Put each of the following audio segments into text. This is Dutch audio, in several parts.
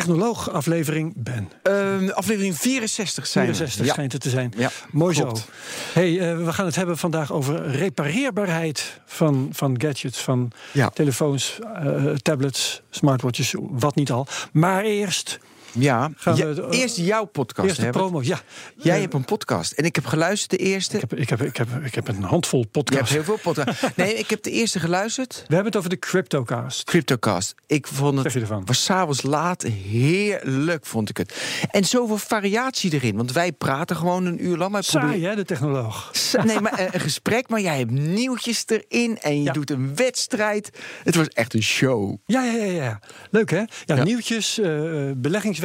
Technoloog-aflevering Ben. Ehm, aflevering 64 zijn we. 64 Ja. schijnt het te zijn. Ja, Mooi klopt. zo. Hey, eh, we gaan het hebben vandaag over repareerbaarheid van, van gadgets, van Ja. telefoons, eh, tablets, smartwatches, wat niet al. Maar eerst, Ja, Gaan Ja, we het- eerst jouw podcast eerst de hebben. promo. Ja, Jij Eh, hebt een podcast en ik heb geluisterd de eerste. ik, heb, ik, heb, ik, heb, ik heb een handvol Je hebt podcasts. heel veel podcasts. Nee, ik heb de eerste geluisterd. We hebben het over de Cryptocast. Cryptocast. Ik vond het zeg was s'avonds laat heerlijk, vond ik het. En zoveel variatie erin. Want wij praten gewoon een uur lang. Proberen- Saai, hè, de technoloog. Nee, maar een, een gesprek, maar jij hebt nieuwtjes erin en je Ja. doet een wedstrijd. Het was echt een show. Ja, ja, ja, ja. Leuk hè? Ja, Ja. nieuwtjes, eh,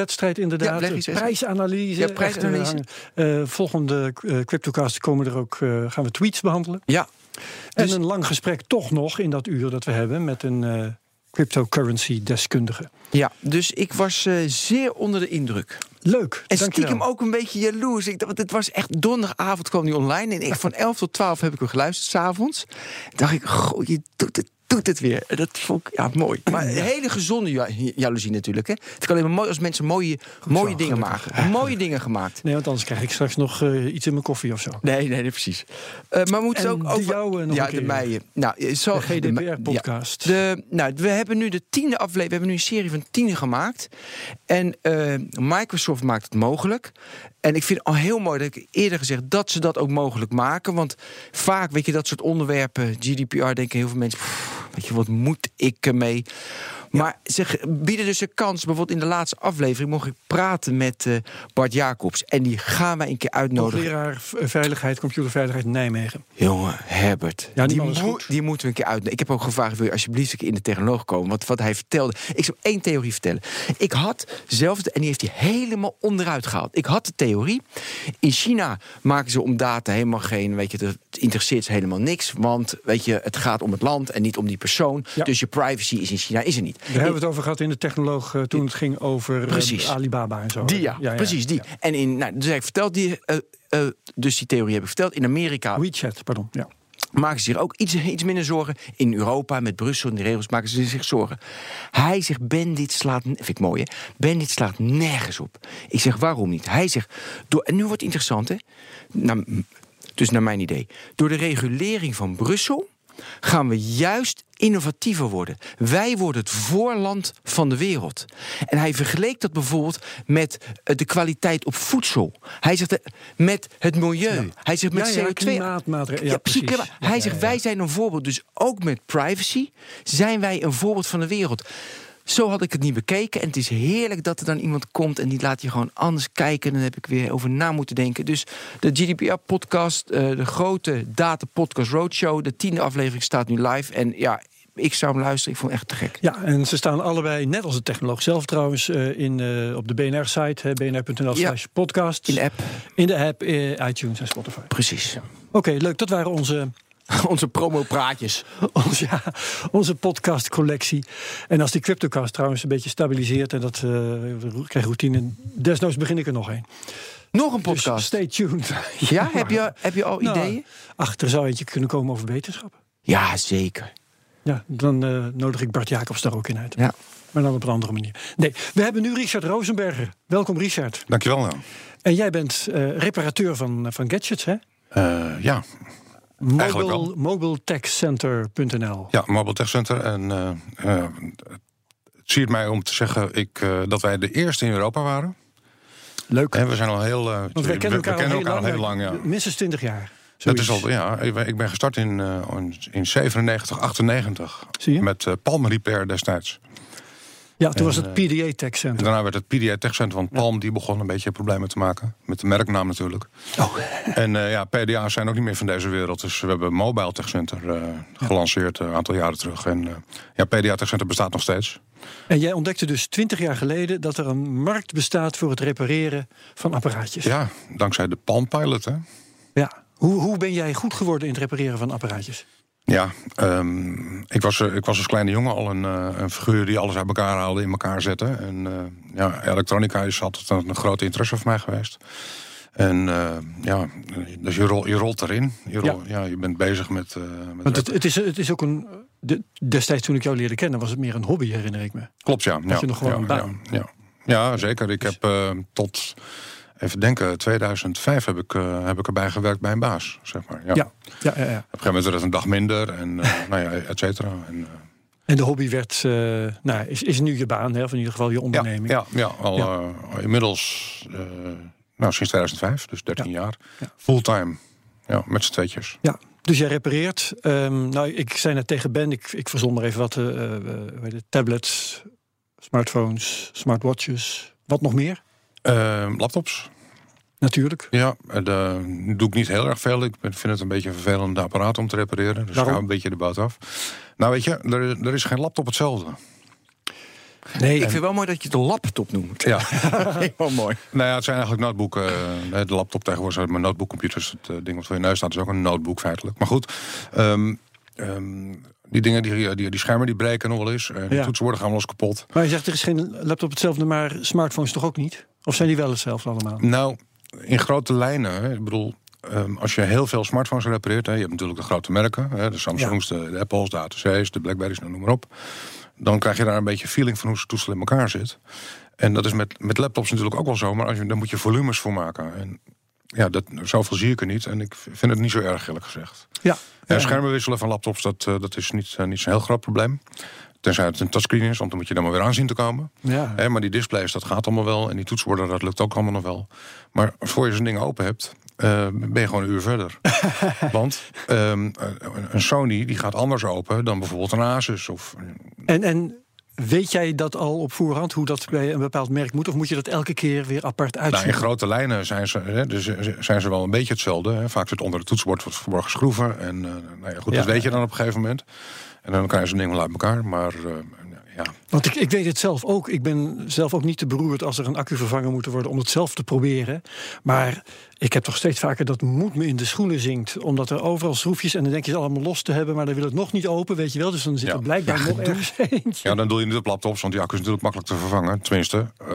beleggingswedstrijd inderdaad, Ja, prijsanalyse. Ja, prijsanalyse. Eh, volgende eh, Cryptocast komen er ook, gaan we tweets behandelen. Ja, En Dus- een lang gesprek toch nog in dat uur dat we hebben met een eh, cryptocurrency deskundige. ja. dus ik was zeer onder de indruk. Leuk. En dankjewel. stiekem ook een beetje jaloers. Ik, dacht, want het was echt donderdagavond kwam die online. En ik, van 11 tot 12 heb ik hem geluisterd s'avonds. dacht ik, goh, je doet het, doet het weer. Dat vond ik ja, mooi. Maar een hele gezonde ja- jaloezie natuurlijk. Hè. Het kan alleen maar mooi als mensen mooie, mooie zo, dingen gelukkig. maken. Mooie dingen gemaakt. Nee, want anders krijg ik straks nog eh, iets in mijn koffie of zo. Nee, nee, nee precies. Eh, maar we moeten En ook de over... jouwe nog ja, een keer. de mijne. Nou, eh, zo, De GDPR-podcast. ja. De, nou, we hebben nu de tiende aflevering. We hebben nu een serie van tien gemaakt. En eh, Microsoft maakt het mogelijk. En ik vind al heel mooi dat ik eerder gezegd dat ze dat ook mogelijk maken. Want vaak, weet je, dat soort onderwerpen, GDPR, denken heel veel mensen. "Pff, Weet je, wat moet ik ermee? Maar ze bieden dus een kans. Bijvoorbeeld in de laatste aflevering mocht ik praten met eh, Bart Jacobs. En die gaan wij een keer uitnodigen. Hoogleraar v- Veiligheid, Computerveiligheid Nijmegen. Jongen, Herbert. Ja, die die, die moeten we een keer uit. Ik heb ook gevraagd: wil je alsjeblieft een keer in de technoloog komen? Want wat hij vertelde. Ik zal één theorie vertellen. Ik had zelf, en die heeft hij helemaal onderuit gehaald. Ik had de theorie. In China maken ze om data helemaal geen. Weet je, het interesseert ze helemaal niks. Want weet je, het gaat om het land en niet om die persoon. Ja. Dus je privacy is in China is er niet. Daar hebben we het over gehad in de technoloog eh, toen het ging over eh, Precies. Alibaba en zo. Die ja, precies die. En in, nou, dus ik verteld die, eh, dus die theorie heb ik verteld. In Amerika WeChat, pardon. Ja. maken ze zich ook iets, iets minder zorgen. In Europa, met Brussel en de regels, maken ze zich zorgen. Hij zegt, Ben, dit slaat... Vind ik mooi, hè? Ben, dit slaat nergens op. Ik zeg, waarom niet? Hij zegt, door, en nu wordt het interessant, hè? Nou, dus naar mijn idee. Door de regulering van Brussel gaan we juist innovatiever worden. Wij worden het voorland van de wereld. En hij vergeleek dat bijvoorbeeld met eh, de kwaliteit op voedsel. Hij zegt eh, met het milieu. Hij zegt met Ja, ja, CO2. klimaatmaatregelen. Ja, precies. Hij zegt, wij zijn een voorbeeld. Dus ook met privacy zijn wij een voorbeeld van de wereld. Zo had ik het niet bekeken. En het is heerlijk dat er dan iemand komt en die laat je gewoon anders kijken. En dan heb ik weer over na moeten denken. Dus de GDPR-podcast, eh, de grote data-podcast Roadshow, de tiende aflevering staat nu live. En ja, ik zou hem luisteren. Ik vond het echt te gek. Ja, en ze staan allebei, net als de technoloog zelf trouwens, eh, in, eh, op de BNR-site, bnr.nl slash podcast. In de app. In de app, iTunes en Spotify. Precies. Oké, leuk. Dat waren onze, Onze promo-praatjes. onze, ja, onze podcastcollectie. En als die CryptoCast trouwens een beetje stabiliseert... en dat eh, we krijgen routine, desnoods begin ik er nog een. Nog een Dus podcast. stay tuned. ja, heb je, heb je al Nou, ideeën? Ach, er zou eentje kunnen komen over wetenschap. Ja, zeker. Ja, dan eh, nodig ik Bart Jacobs daar ook in uit. Ja. Maar dan op een andere manier. Nee, we hebben nu Richard Rosenberger. Welkom Richard. Dankjewel. Nou. En jij bent eh, reparateur van, van gadgets, hè? Eh, ja. Mobile, mobiletechcenter.nl. ja, Mobile Tech Center. En eh, eh, het siert mij om te zeggen ik, eh, dat wij de eerste in Europa waren. Leuk. En we zijn al heel. Want wij kennen elkaar, we kennen al, heel elkaar al lang, heel lang. Ja. Minstens 20 jaar. Dat is al, ja, ik ben- gestart in, eh, in, in 97, 98. Zie je? Met eh, Palm Repair destijds. Ja, toen was het PDA Tech En Center. daarna werd het PDA Tech Center, want Palm die begon een beetje problemen te maken. Met de merknaam natuurlijk. Oh. En eh, ja, PDA's zijn ook niet meer van deze wereld. Dus we hebben Mobile Tech Center eh, gelanceerd eh, een aantal jaren terug. En eh, ja, PDA Tech Center bestaat nog steeds. En jij ontdekte dus 20 jaar geleden dat er een markt bestaat voor het repareren van apparaatjes. Ja, dankzij de Palm Pilot. Hè? Ja. Hoe, hoe ben jij goed geworden in het repareren van apparaatjes? Ja, ehm, ik, was, eh, ik was als kleine jongen al een, eh, een figuur die alles uit elkaar haalde, in elkaar zette. En eh, ja, elektronica is altijd een, een grote interesse voor mij geweest. En ja, dus je, rol, je rolt erin. Je, rol, ja. je bent bezig met... met Want het, het, is, het is ook een. De, destijds toen ik jou leerde kennen, was het meer een hobby, herinner ik me. Klopt, ja. ja je nog gewoon ja, een baan. Ja, ja. Ja, zeker. Ik heb eh, tot, even denken, 2005 heb ik, eh, heb ik erbij gewerkt bij een baas, zeg maar. Ja. Ja, ja, ja, ja. Op een gegeven moment werd het een dag minder en eh, nou ja, et cetera. En, eh, En de hobby werd, nou, is, is nu je baan, hè, of in ieder geval je onderneming. ja, ja, al inmiddels, nou, sinds 2005, dus 13 jaar. Ja. Fulltime, ja, met z'n tweetjes. Ja, dus jij repareert. Ehm, nou, ik zei net tegen Ben, ik, ik verzon maar even wat heet het, tablets, smartphones, smartwatches. Wat nog meer? Eh, laptops, Natuurlijk. ja, eh, de, doe ik niet heel erg veel. Ik vind het een beetje een vervelend apparaat om te repareren. Dus Waarom? ga een beetje de bout af. Nou weet je, er, er is geen laptop hetzelfde. Nee, Ik vind wel mooi dat je het een laptop noemt. Ja, Heel mooi. nou ja, het zijn eigenlijk noteboeken. eh, de laptop tegenwoordig, zijn mijn notebookcomputers. Het eh, ding wat voor je neus staat is ook een notebook feitelijk. Maar goed, ehm, ehm, die dingen, die, die, die schermen die breken nog wel eens. En die Ja. toetsenborden gaan wel eens kapot. maar je zegt er is geen laptop hetzelfde, maar smartphones toch ook niet? Of zijn die wel hetzelfde allemaal? Nou, in grote lijnen. Hè, ik bedoel, ehm, als je heel veel smartphones repareert... Hè, je hebt natuurlijk de grote merken. Hè, de Samsungs, de, de Apples, de ATC's, de Blackberries, nou, noem maar op. Dan krijg je daar een beetje feeling van hoe het toestel in elkaar zit. En dat is met, met laptops natuurlijk ook wel zo. Maar als je, daar moet je volumes voor maken. En ja, dat, zoveel zie ik er niet. En ik vind het niet zo erg, eerlijk gezegd. Ja. Ja, schermen wisselen van laptops, dat, eh, dat is niet, eh, niet zo'n heel groot probleem. Tenzij het een touchscreen is, want dan moet je dan maar weer aan zien te komen. Ja. Maar die displays, dat gaat allemaal wel. En die toetsenborden, dat lukt ook allemaal nog wel. Maar voor je zo'n ding open hebt, eh, ben je gewoon een uur verder. Want ehm, een Sony die gaat anders open dan bijvoorbeeld een Asus. Of, En, en weet jij dat al op voorhand, hoe dat bij een bepaald merk moet? Of moet je dat elke keer weer apart nou, in uitzoeken? grote lijnen zijn ze, hè, dus zijn ze wel een beetje hetzelfde. Hè. Vaak zit onder het toetsenbord wat verborgen schroeven. En eh, nou ja, goed, Ja. dat weet je dan op een gegeven moment. En dan krijg je zo'n ding wel uit elkaar. Maar eh, ja, Want ik, ik weet het zelf ook. Ik ben zelf ook niet te beroerd als er een accu vervangen moet worden om het zelf te proberen. Maar ik heb toch steeds vaker dat moed me in de schoenen zinkt. Omdat er overal schroefjes en dan denk je ze allemaal los te hebben, maar dan wil het nog niet open, weet je wel. Dus dan zit Ja. er blijkbaar nog ergens eentje. Ja, dan doe je niet op laptops, want die accu is natuurlijk makkelijk te vervangen. Tenminste, eh,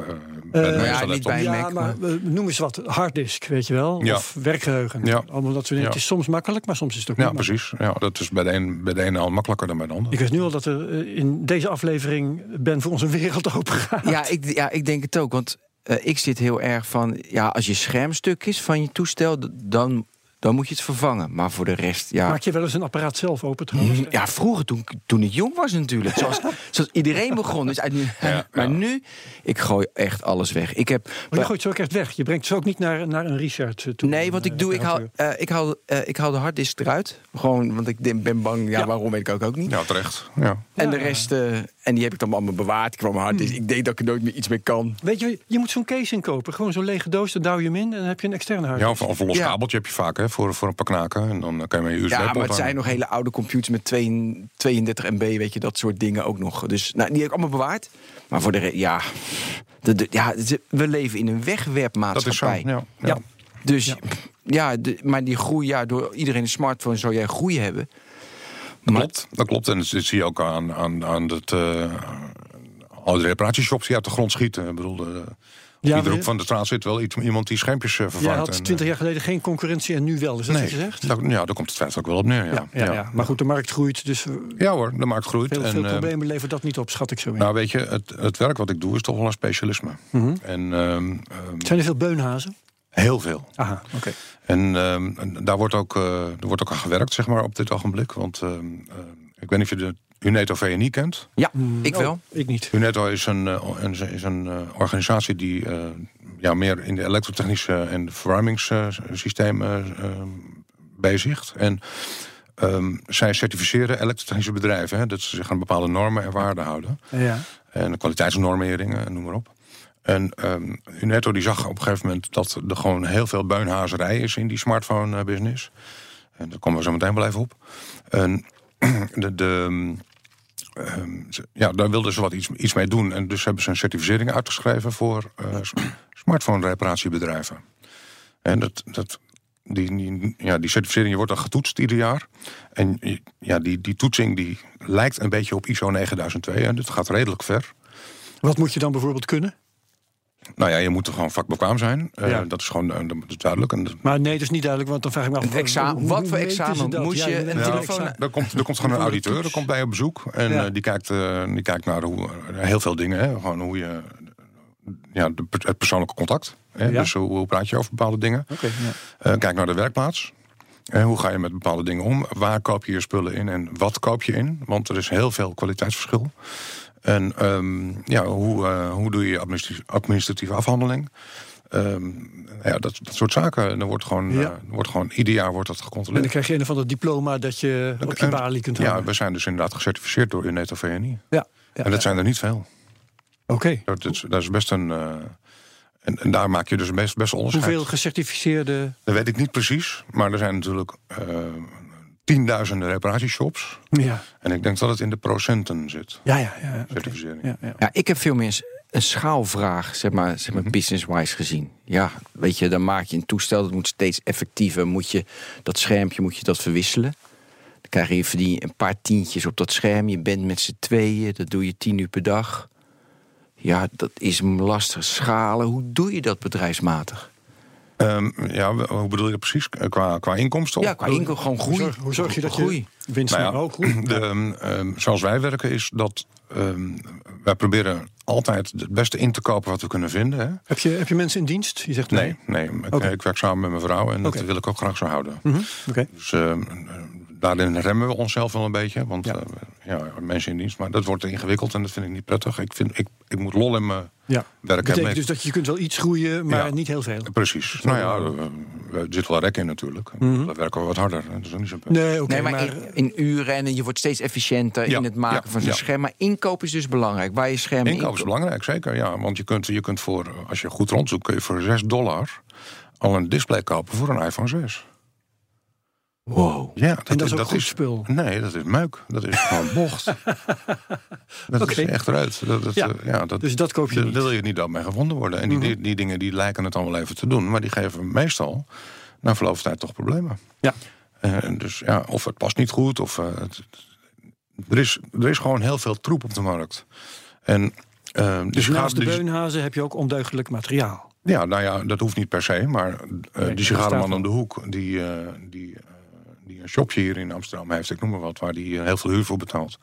bij de ja, niet bij- Ja, Mac, maar eh, noem eens wat. Harddisk, weet je wel. Ja. Of werkgeheugen. Ja. Allemaal dat soort dingen. Ja. Het is soms makkelijk, maar soms is het ook Ja, niet makkelijk. precies. Ja, dat is bij de een, bij de ene al makkelijker dan bij de ander. Ik weet nu al dat er in deze aflevering Ben voor ons een wereld open gaat. Ja, ik, ja, ik denk het ook. Want eh, ik zit heel erg van... Ja, als je schermstuk is van je toestel... dan, dan moet je het vervangen. Maar voor de rest, ja... Maak je wel eens een apparaat zelf open trouwens? Ja, vroeger toen, toen ik jong was natuurlijk. Zoals, zoals iedereen begon. Dus uit nu, Ja, maar ja. nu, ik gooi echt alles weg. Ik heb, Maar je gooit ze ook echt weg. Je brengt ze ook niet naar, naar een research eh, toe. nee, wat ik doe, ik haal, eh, ik, haal, eh, ik haal de harddisk eruit. Gewoon, want ik ben bang. Ja, Ja. waarom weet ik ook, ook niet. Ja, terecht. Ja. En de rest, eh, en die heb ik dan allemaal bewaard. Ik kwam mijn harddisk. Ik denk dat ik er nooit meer iets mee kan. Weet je, je moet zo'n case inkopen. Gewoon zo'n lege doos, dan douw je hem in en dan heb je een externe hard. Ja, of, of een los Ja. kabeltje heb je vaak hè, voor, voor een paar knaken. En dan kan je met je USB Ja, maar het zijn nog hele oude computers met 2 32 MB, weet je, dat soort dingen ook nog. Dus nou, die heb ik allemaal bewaard. Maar voor de re- ja, de, de- ja, we leven in een Dat is zo. wegwerpmaatschappij. Ja, ja. Ja. Dus Ja. ja, de, maar die groei, ja, door iedereen een smartphone zou jij groei hebben. Dat Maar- klopt. Dat klopt. En dat zie je ook aan, aan, aan het, eh al die reparatieshops die uit de grond schieten. Ik bedoel, de, Ja, iedere maar- hoek van de straat zit wel iets, iemand die schermpjes eh, vervangt. had En, eh, 20 jaar geleden geen concurrentie en nu wel. Is dat nee, wat je zegt? daar- ja, daar komt het feit ook wel op neer. Ja, ja, ja, ja. Maar goed, de markt groeit, dus eh, Ja hoor, de markt groeit. veel, en, veel eh, problemen levert dat niet op, schat ik zo in. nou weet je, het, het werk wat ik doe is toch wel een specialisme. Mhm. En ehm, ehm, Zijn er veel beunhazen? Heel veel. Aha, oké. En ehm, daar wordt ook, eh, er wordt ook aan gewerkt, zeg maar, op dit ogenblik. Want ehm, ehm, ik weet niet of je de Uneto VNI kent. Ja, Mm, ik oh, wel. ik niet. Uneto is een, eh, een- is een eh, organisatie die eh, ja, meer in de elektrotechnische en verwarmingssystemen eh, bezigt. En ehm, zij certificeren elektrotechnische bedrijven. Hè, dat ze zich aan bepaalde normen en waarden houden. Ja. En de kwaliteitsnormeringen, en noem maar op. En ehm Uneto die zag op een gegeven moment dat er gewoon heel veel beunhazerij is in die smartphone eh, business. En daar komen we zo meteen wel even op. En de, de, ehm, ze- ja, daar wilden ze wat iets, iets mee doen. En dus hebben ze een certificering uitgeschreven voor s- smartphone reparatiebedrijven. En dat, dat die, die, ja, die certificering wordt dan getoetst ieder jaar. En ja, die, die toetsing die lijkt een beetje op ISO 9002. En dat gaat redelijk ver. Wat moet je dan bijvoorbeeld kunnen? Nou ja, je moet er gewoon vakbekwaam zijn. Eh, Ja. dat is gewoon eh, dat is duidelijk. En dat- Maar nee, dat is niet duidelijk, want dan vraag ik me af... Een exa- hoe- hoe wat voor examen moet je een een Ja, telefoon... er komt, er komt gewoon een auditeur, er komt bij je op bezoek. En Ja. eh, die, kijkt, eh, die kijkt naar hoe, heel veel dingen. Hè. Gewoon hoe je, ja, de, het persoonlijke contact. Hè. Ja. Dus hoe, hoe praat je over bepaalde dingen. Eh, kijk naar de werkplaats. En hoe ga je met bepaalde dingen om? Waar koop je je spullen in en wat koop je in? Want er is heel veel kwaliteitsverschil. En ehm, ja, hoe, eh, hoe doe je administratieve, afhandeling? Ehm, ja, dat, dat soort zaken. En er wordt gewoon, Ja. eh, wordt gewoon ieder jaar wordt dat En gecontroleerd. dan krijg je een of ander diploma dat je op je en- balie kunt Ja, houden. we zijn dus inderdaad gecertificeerd door UNETO VNI. Ja, ja, En dat zijn er niet veel. Oké. Dat is, dat is best een. eh, en, en daar maak je dus best, best onderscheid. Hoeveel gecertificeerde... Dat weet ik niet precies. Maar er zijn natuurlijk tienduizenden reparatieshops. Ja, En ik denk dat het in de procenten zit. ja, ja. ja. Certificering. ja, ja. Ja, ik heb veel meer een schaalvraag, zeg maar, zeg maar Mhm. business-wise gezien. Ja, weet je, dan maak je een toestel, dat moet steeds effectiever. Moet je dat schermpje moet je dat verwisselen. Dan krijg je verdien een paar tientjes op dat scherm. Je bent met z'n tweeën, dat doe je tien uur per dag. Ja, dat is lastig. Schalen, hoe doe je dat bedrijfsmatig? Ehm, ja, hoe bedoel je dat precies? Eh, Qua, qua inkomsten? Ja, qua inkomen gewoon Hoe groei. zorg, hoe zorg je dat groei. je winst Nou ja, naar hoog groeit? De, ehm, ehm, zoals wij werken is dat ehm, wij proberen altijd het beste in te kopen wat we kunnen vinden. Hè? Heb je, heb je mensen in dienst? Je zegt Nee, nee ik, werk samen met mijn vrouw en dat wil ik ook graag zo houden. Oké. Dus daarin remmen we onszelf wel een beetje. Want Ja. ja, mensen in dienst. Maar dat wordt ingewikkeld en dat vind ik niet prettig. Ik, vind, ik, ik moet lol in mijn Ja. werk betekent hebben. dus dat je kunt wel iets groeien, maar Ja. niet heel veel. Precies. Nou ja, er, er zit wel rek in natuurlijk. Mhm. Dan werken we wat harder. Dat is ook niet zo Nee, oké, Nee, maar, maar, in, in uren en je wordt steeds efficiënter Ja, in het maken ja, van zo'n ja. scherm. Maar inkoop is dus belangrijk. Waar je scherm Inkoop is belangrijk, zeker. Ja, want je kunt, je kunt voor, als je goed rondzoekt, kun je voor 6 dollar al een display kopen voor een iPhone 6. Wow. Ja, dat, en dat is ook goed spul. Nee, dat is meuk. Dat is gewoon bocht. dat is echt eruit. Dat, dat, Ja, eh, ja, dat, Dus dat koop je daar niet. wil je niet dat mee gevonden worden. En die, Mhm. die, die dingen die lijken het dan wel even te doen, maar die geven meestal na verloop van tijd toch problemen. Ja. Eh, dus ja, of het past niet goed, of eh, het- er, is, er is gewoon heel veel troep op de markt. En, eh, Dus naast de beunhazen heb je ook ondeugdelijk materiaal. ja, nou ja, dat hoeft niet per se. Maar eh dat die sigarenman om de hoek, die, eh, die, die een shopje hier in Amsterdam heeft, ik noem maar wat, waar die eh, heel veel huur voor betaalt.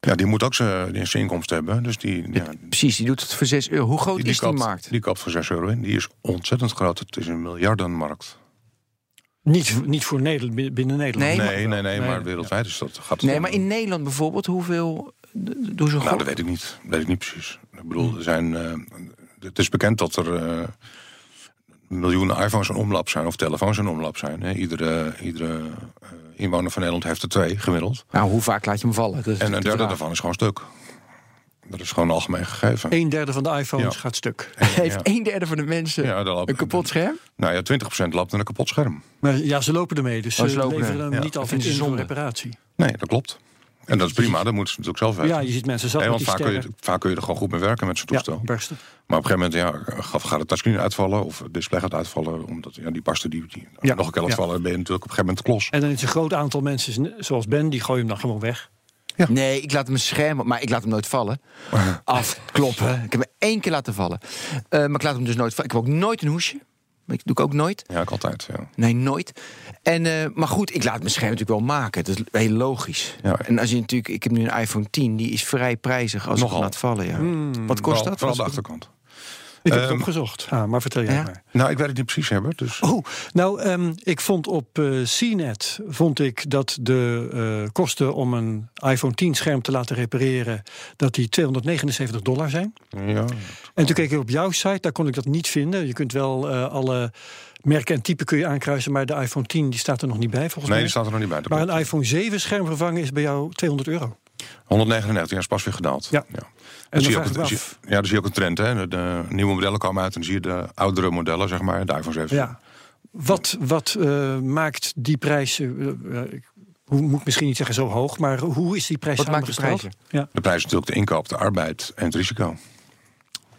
Ja, die moet ook zijn zijn inkomsten hebben. Dus die, ja, Precies, die doet het voor 6 euro. Hoe groot die, is die markt? die koopt voor 6 euro in. Die is ontzettend groot. Het is een miljardenmarkt. Niet, niet voor Nederland, binnen Nederland. Nee, maar- Nee, nee, nee, maar ja. wereldwijd is dat. Gaat het Nee, om- maar in Nederland bijvoorbeeld, hoeveel doen ze Nou, dat weet ik niet. Dat weet ik niet precies. Ik bedoel, er zijn. eh, het is bekend dat er eh, miljoenen iPhones in omloop zijn of telefoons in omloop zijn. Hè. Iedere, iedere eh, inwoner van Nederland heeft er twee gemiddeld. Nou, hoe vaak laat je hem vallen? Dat is En een de derde daarvan is gewoon stuk. Dat is gewoon een algemeen gegeven. Een derde van de iPhones Ja. gaat stuk. Heeft Ja. een derde van de mensen Ja, dan loopt- een kapot scherm? Nou ja, 20% loopt in een kapot scherm. Maar ja, ze lopen ermee, dus Oh, ze lopen leveren er. hem Ja, niet vinden in voor zonde. reparatie. Nee, dat klopt. En dat is prima, dat moeten ze natuurlijk zelf weten. Ja, je ziet mensen zat Nee, met want die vaak kun, je, vaak kun je er gewoon goed mee werken met zo'n Ja, toestel. barsten. Maar op een gegeven moment ja, gaat, het touchscreen uitvallen of het display gaat uitvallen. Omdat ja, die barsten die, die Ja, nog een keer laat ja. vallen, ben je natuurlijk op een gegeven moment klos. En dan is een groot aantal mensen, zoals Ben, die gooien hem dan gewoon weg. Nee, ik laat hem een scherm, maar ik laat hem nooit vallen. Afkloppen. Ik heb hem één keer laten vallen. Eh, maar ik laat hem dus nooit vallen. Ik heb ook nooit een hoesje. Dat doe ik ook nooit. Ja, ik altijd. Ja. Nee, nooit. En, eh, maar goed, ik laat mijn scherm natuurlijk wel maken. Dat is heel logisch. Ja. En als je natuurlijk, ik heb nu een iPhone 10, die is vrij prijzig als je Nogal. hem laat vallen. Ja. Hmm. Wat kost dat? vooral de achterkant. Ik heb het Ehm, opgezocht. Ah, maar vertel jij ja? maar. Nou, ik weet het niet precies hebben. Dus Oh, nou, ehm, ik vond op eh CNET vond ik dat de eh, kosten om een iPhone 10 scherm te laten repareren, dat die 279 dollar zijn. ja, En toen keek ik op jouw site, daar kon ik dat niet vinden. Je kunt wel eh, alle merken en typen kun je aankruisen, maar de iPhone 10 die staat er nog niet bij volgens nee, mij. die staat er nog niet bij. Maar een iPhone 7 scherm vervangen is bij jou 200 euro. 199 ja, is pas weer gedaald. Ja. ja. En Dan dan zie je vraag ook, zie- ja, dan zie je ook een trend. Hè. De, de nieuwe modellen komen uit en dan zie je de oudere modellen, zeg maar, de iPhone 7. Ja. Wat, wat eh, maakt die prijs, eh, eh, ik hoe, moet ik misschien niet zeggen zo hoog, maar hoe is die prijs Wat maakt de prijs? Ja. De prijs is natuurlijk de inkoop, de arbeid en het risico.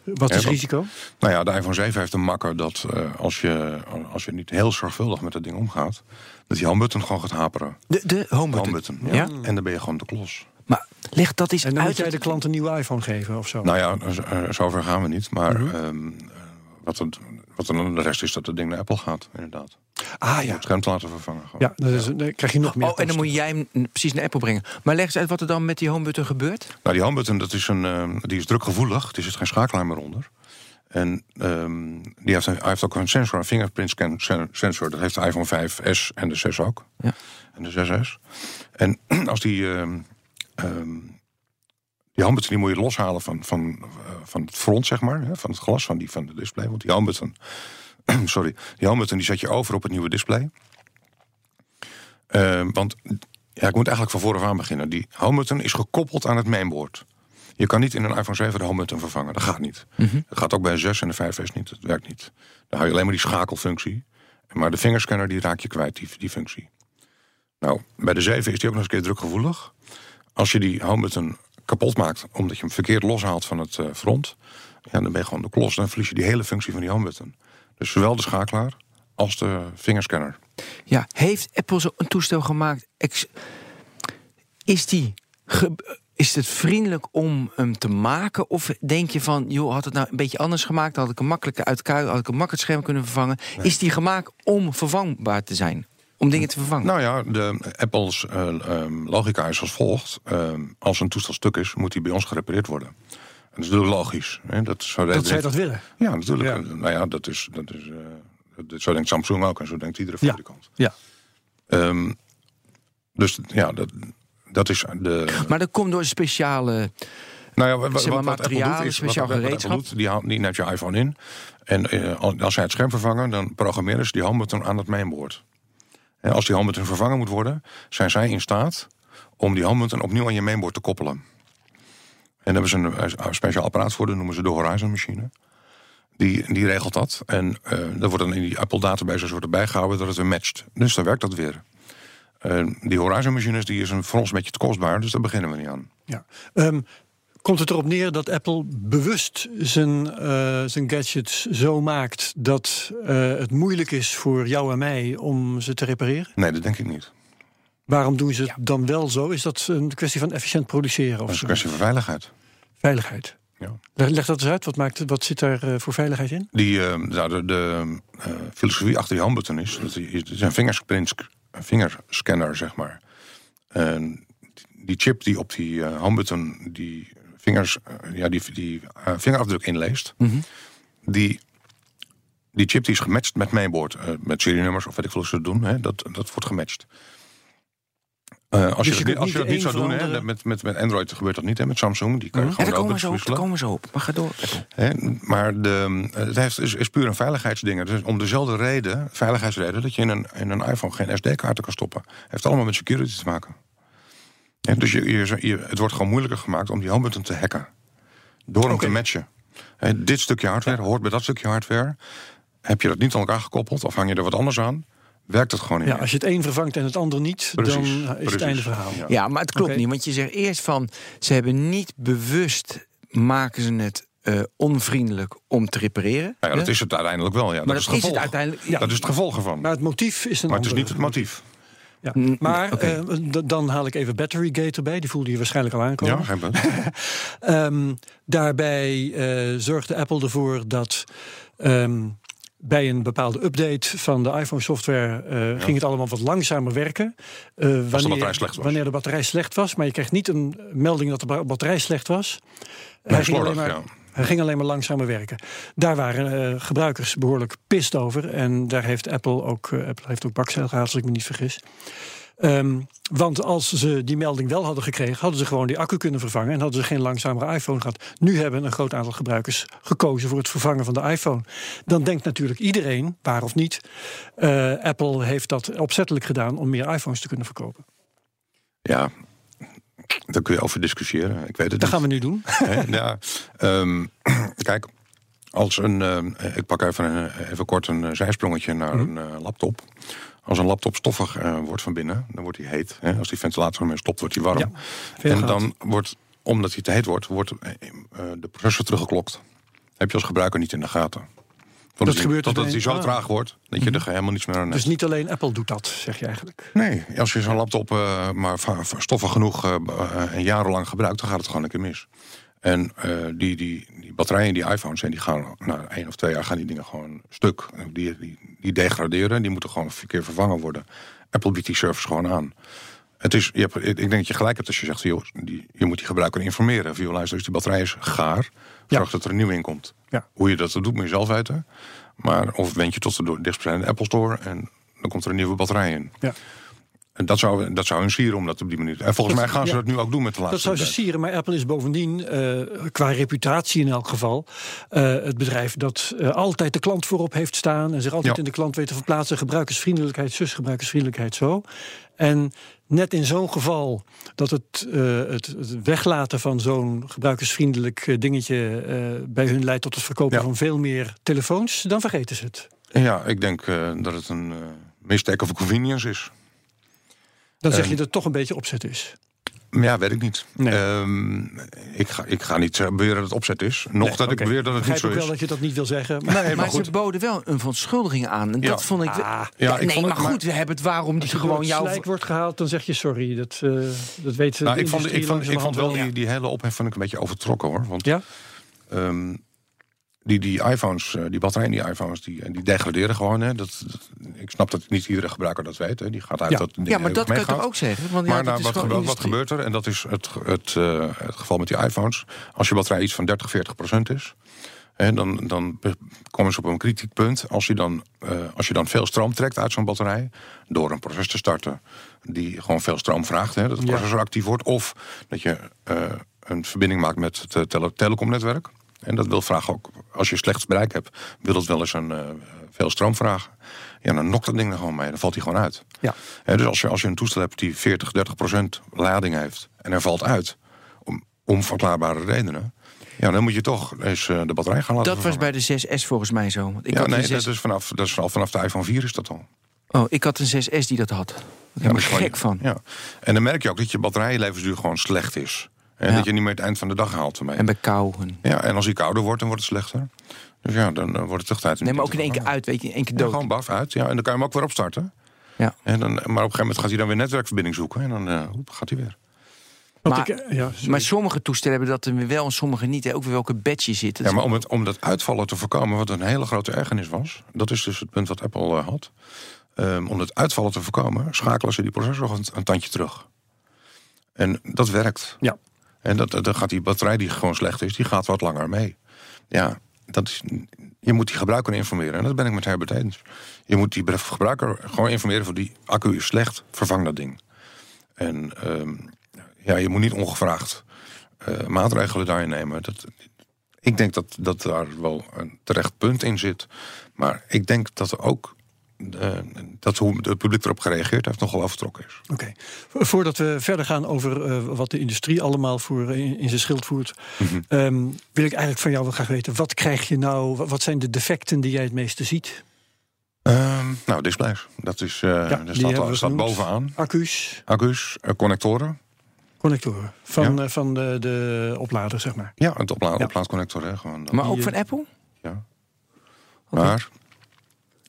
Wat Ja, is wat- risico? Nou ja, de iPhone 7 heeft een makker dat eh, als, je, als je niet heel zorgvuldig met dat ding omgaat, dat die homebutton gewoon gaat haperen. De, de homebutton, ja. Ja? En dan ben je gewoon de klos. Leg dat eens En dan moet uit. jij de klant een nieuwe iPhone geven of zo? Nou ja, eh, zover gaan we niet. Maar Mhm. ehm, eh, wat, het, wat dan de rest is dat het ding naar Apple gaat, inderdaad. ah ja. het scherm te laten vervangen. Gewoon. Ja, dat is, dan krijg je nog meer Oh, en dan moet jij hem precies naar Apple brengen. Maar leg eens uit wat er dan met die homebutton gebeurt. Nou, die homebutton dat is een, ehm, die is drukgevoelig. Er zit geen schakelaar meer onder. En ehm, die heeft, een- hij heeft ook een sensor, een fingerprint scan sen- sensor. Dat heeft de iPhone 5S en de 6 ook. Ja. En de 6S. En als die, ehm, ehm, die homebutton die moet je loshalen van, van, eh, van het front, zeg maar. Hè, van het glas van, die, van de display. Want die homebutton, sorry, die homebutton die zet je over op het nieuwe display. Ehm, want ja, ik moet eigenlijk van vooraf aan beginnen. Die homebutton is gekoppeld aan het mainboard. Je kan niet in een iPhone 7 de homebutton vervangen. Dat gaat niet. Dat gaat ook bij een 6 en de 5S niet. Dat werkt niet. Dan hou je alleen maar die schakelfunctie. Maar de vingerscanner die raak je kwijt, die, die functie. Nou, bij de 7 is die ook nog eens een keer drukgevoelig. Als je die homebutton kapot maakt omdat je hem verkeerd loshaalt van het eh, front, ja, dan ben je gewoon de klos. Dan verlies je die hele functie van die homebutton. Dus zowel de schakelaar als de vingerscanner. Ja, heeft Apple zo een toestel gemaakt? Is die ge- is het vriendelijk om hem te maken? Of denk je van, joh, had het nou een beetje anders gemaakt? Dan had ik hem makkelijker uit elkaar, had ik een makkelijk scherm kunnen vervangen. Is die gemaakt om vervangbaar te zijn? Om dingen te vervangen? Nou ja, de Apple's eh, ehm, logica is als volgt. Ehm, als een toestel stuk is, moet die bij ons gerepareerd worden. En dat is natuurlijk logisch. Hè? Dat, is zo dat zij dat willen. Ja, natuurlijk. Ja. Nou ja, dat is, dat is, eh, dat- zo denkt Samsung ook en zo denkt iedere Ja. fabrikant. Ja. Ehm, dus ja, dat, dat is de. Maar dat komt door een speciale... Nou ja, wat, Zeg maar, wat Apple materialen, doet is, speciaal wat, wat Apple gereedschap? doet, die, haalt, die neemt je iPhone in. En eh, al- als zij het scherm vervangen, dan programmeren ze die homebutton aan het mainboard. Als die homebutton vervangen moet worden, zijn zij in staat om die homebutton opnieuw aan je mainboard te koppelen. En daar hebben ze een, een speciaal apparaat voor, dat noemen ze de Horizon machine. Die, die regelt dat. En eh dat wordt dan in die Apple database wordt erbij gehouden dat het weer matcht. Dus dan werkt dat weer. Eh, die Horizon machines die is een, voor ons een beetje te kostbaar, dus daar beginnen we niet aan. Ja. Ehm, komt het erop neer dat Apple bewust zijn, eh, zijn gadgets zo maakt dat eh, het moeilijk is voor jou en mij om ze te repareren? Nee, dat denk ik niet. Waarom doen ze het dan wel zo? Is dat een kwestie van efficiënt produceren Dat of is een kwestie van veiligheid. veiligheid? Ja. Leg, leg dat eens uit. Wat, maakt, wat zit daar eh, voor veiligheid in? Die, eh, nou, de de eh, filosofie achter die handbutton is... dat die- het is een vingerscanner, zeg maar. En die chip die op die eh handbutton die, vingers, eh, ja, die, die eh, vingerafdruk inleest... die, die chip die is gematcht met mainboard. eh, met serienummers of weet ik veel hoe ze dat doen. Hè, dat, dat wordt gematcht. Eh, als, Dus je niet- als je dat niet zou doen, hè, met, met, met Android gebeurt dat niet, hè, met Samsung. Die kan je Ja, gewoon daar komen op. Daar komen zo op. Maar ga door. Hè, maar de, het heeft, is, is puur een veiligheidsding. Dus om dezelfde reden, veiligheidsreden, dat je in een, in een iPhone geen SD-kaarten kan stoppen. Heeft allemaal met security te maken. Dus je, je, je- het wordt gewoon moeilijker gemaakt om die homebutton te hacken. Door hem te matchen. Dit stukje hardware hoort bij dat stukje hardware. Heb je dat niet aan elkaar gekoppeld of hang je er wat anders aan, werkt het gewoon niet Ja, als je het een vervangt en het ander niet, Precies, dan is precies. het einde verhaal. Ja. Ja, maar het klopt niet. Want je zegt eerst van... ze hebben niet bewust... maken ze het eh, onvriendelijk om te repareren. Ja, dat is het uiteindelijk wel. Ja. maar dat is het is het gevolg. uiteindelijk... Ja, Dat is het gevolg ervan. Maar het motief is een Maar het is niet het motief. Ja. Mm, Maar oké. eh, dan haal ik even Batterygate erbij. Die voelde je waarschijnlijk al aankomen. Ja, geen punt. Ehm, daarbij eh, zorgde Apple ervoor dat ehm, bij een bepaalde update van de iPhone-software eh, ging het allemaal wat langzamer werken. Wanneer, was. Wanneer de batterij slecht was. Maar je kreeg niet een melding dat de ba- batterij slecht was. Nee, slordig, maar, ja. Hij ging alleen maar langzamer werken. Daar waren eh, gebruikers behoorlijk pist over. En daar heeft Apple ook, eh, Apple ook bakzeil gehad, als ik me niet vergis. Ehm, want als ze die melding wel hadden gekregen, hadden ze gewoon die accu kunnen vervangen en hadden ze geen langzamere iPhone gehad. Nu hebben een groot aantal gebruikers gekozen voor het vervangen van de iPhone. Dan denkt natuurlijk iedereen, waar of niet, eh, Apple heeft dat opzettelijk gedaan om meer iPhones te kunnen verkopen. Ja, daar kun je over discussiëren. Ik weet het Dat niet. gaan we nu doen. Ja, ehm, kijk, als een. ehm, ik pak even, een, even kort een eh, zijsprongetje naar Mhm. een eh, laptop. Als een laptop stoffig eh, wordt van binnen, dan wordt hij heet. Hè? Als die ventilator ermee stopt, wordt hij warm. Ja, en dan wordt, omdat hij te heet wordt, wordt eh, eh, de processor teruggeklokt. heb je als gebruiker niet in de gaten. Dat die- gebeurt Totdat bij- hij zo traag wordt, dat je er helemaal niets meer aan hebt. Dus niet alleen Apple doet dat, zeg je eigenlijk. Nee, als je zo'n laptop eh, maar stoffig genoeg eh, b- eh, en jarenlang gebruikt, dan gaat het gewoon een keer mis. En eh, die, die, die batterijen, die iPhones, en die gaan na één of twee jaar gaan die dingen gewoon stuk. Die, die, die degraderen, die moeten gewoon een keer vervangen worden. Apple biedt die service gewoon aan. Het is, je hebt, ik denk dat je gelijk hebt als je zegt, joh, die, je moet die gebruiker informeren. Joh, luister, dus die batterij is gaar. Zorg dat er een nieuw in komt. Ja. Hoe je dat doet, moet je zelf weten. Maar of wend je tot de dichtstbijzijnde Apple Store en dan komt er een nieuwe batterij in. Ja. En dat zou, dat zou hun sieren om dat op die manier. En volgens Dat- mij gaan ze ja. dat nu ook doen met de laatste. Dat zou ze sieren, maar Apple is bovendien, eh, qua reputatie in elk geval, eh, het bedrijf dat eh, altijd de klant voorop heeft staan en zich altijd Ja. in de klant weet te verplaatsen. Gebruikersvriendelijkheid, zus, gebruikersvriendelijkheid, zo. En net in zo'n geval dat het, eh, het, het weglaten van zo'n gebruikersvriendelijk eh, dingetje eh, bij hun leidt tot het verkopen Ja. van veel meer telefoons, dan vergeten ze het. Ja, ik denk dat het een mistake of convenience is. Dan zeg je dat het toch een beetje opzet is. Ja, weet ik niet. Nee. Ehm, ik, ga, ik ga niet eh, beweren dat het opzet is. Nog Nee, dat ik beweer dat het Ik niet zo is. wel dat je dat niet wil zeggen. Maar, Nee, maar, Maar, goed. ze boden wel een verontschuldiging aan. En Ja. dat vond ik. Ah. ja, Ja, ik nee, vond het- maar goed, we hebben het waarom die Als je gewoon gewoon jou. slijk wordt gehaald, dan zeg je sorry. Dat, eh dat weet Nou, ik, vond, ik, vond, ik vond wel die, die hele ophef vond ik een beetje overtrokken hoor. Want Ja? ehm, die, die iPhones, eh, die batterijen die iPhones, die, die degraderen gewoon. Hè. Dat, dat- ik snap dat niet iedere gebruiker dat weet. Hè. Die gaat uit Ja. dat ding Ja, maar dat kan je ook zeggen? Want ja, maar dat nou, is wat, wat gebeurt er? En dat is het, het, eh, het geval met die iPhones. Als je batterij iets van 30, 40 procent is... Hè, dan, dan komen ze op een kritiek punt. Als je dan, eh, als je dan veel stroom trekt uit zo'n batterij... door een proces te starten die gewoon veel stroom vraagt... Hè, dat Ja. processor actief wordt... of dat je eh, een verbinding maakt met het eh, tele telecomnetwerk... En dat wil vragen ook, als je slecht bereik hebt, wil het wel eens een, eh, veel stroom vragen. Ja, dan nokt dat ding er gewoon mee, dan valt hij gewoon uit. Ja. Dus als je, als je een toestel hebt die 40, 30 procent lading heeft en er valt uit, om onverklaarbare redenen, ja, dan moet je toch eens eh, de batterij gaan laten Dat was bij de 6S volgens mij zo. Ik Ja, had nee, een 6... dat is, vanaf, dat is al vanaf de iPhone 4 is dat al. Oh, ik had een 6S die dat had. Daar Ja, ben dat ik gek van. Ja. En dan merk je ook dat je batterijlevensduur gewoon slecht is. En Ja. dat je niet meer het eind van de dag haalt ermee. En bij kou. Ja, en als hij kouder wordt, dan wordt het slechter. Dus ja, dan eh, wordt het toch tijd om Nee, maar ook in één keer uit, weet je, in één keer Ja, dood. gewoon baf uit. Ja, en dan kan je hem ook weer opstarten. Ja. En dan, maar op een gegeven moment gaat hij dan weer netwerkverbinding zoeken. En dan eh, hoep, gaat hij weer. Want Maar- ik, eh, ja. Maar sommige toestellen hebben dat er weer wel en sommige niet. hè. Ook weer welke badge zit. Ja, maar om, het, om dat uitvallen te voorkomen, wat een hele grote ergernis was. Dat is dus het punt wat Apple had. Ehm, om het uitvallen te voorkomen, schakelen ze die processor een, een tandje terug. En dat werkt. Ja. En dat, dan gaat die batterij die gewoon slecht is, die gaat wat langer mee. Ja, dat is, je moet die gebruiker informeren. En dat ben ik met Herbert eens. Je moet die gebruiker gewoon informeren van die accu is slecht, vervang dat ding. En ehm, ja, je moet niet ongevraagd eh, maatregelen daarin nemen. Dat, ik denk dat, dat daar wel een terecht punt in zit. Maar ik denk dat er ook eh, dat hoe het publiek erop gereageerd heeft nogal afgetrokken is. Oké. Vo- Voordat we verder gaan over eh, wat de industrie allemaal voor in, in zijn schild voert, Mhm. ehm, wil ik eigenlijk van jou wel graag weten: wat krijg je nou? wa- Wat zijn de defecten die jij het meeste ziet? Ehm, nou, displays. Dat is, eh dat staat, staat bovenaan. Accu's, Accu's, eh, connectoren. connectoren van, Ja. eh, van de, de oplader, zeg maar. Ja, het opla Ja. oplaadconnector. Hè, gewoon dat. Maar ook van Apple? ja. Maar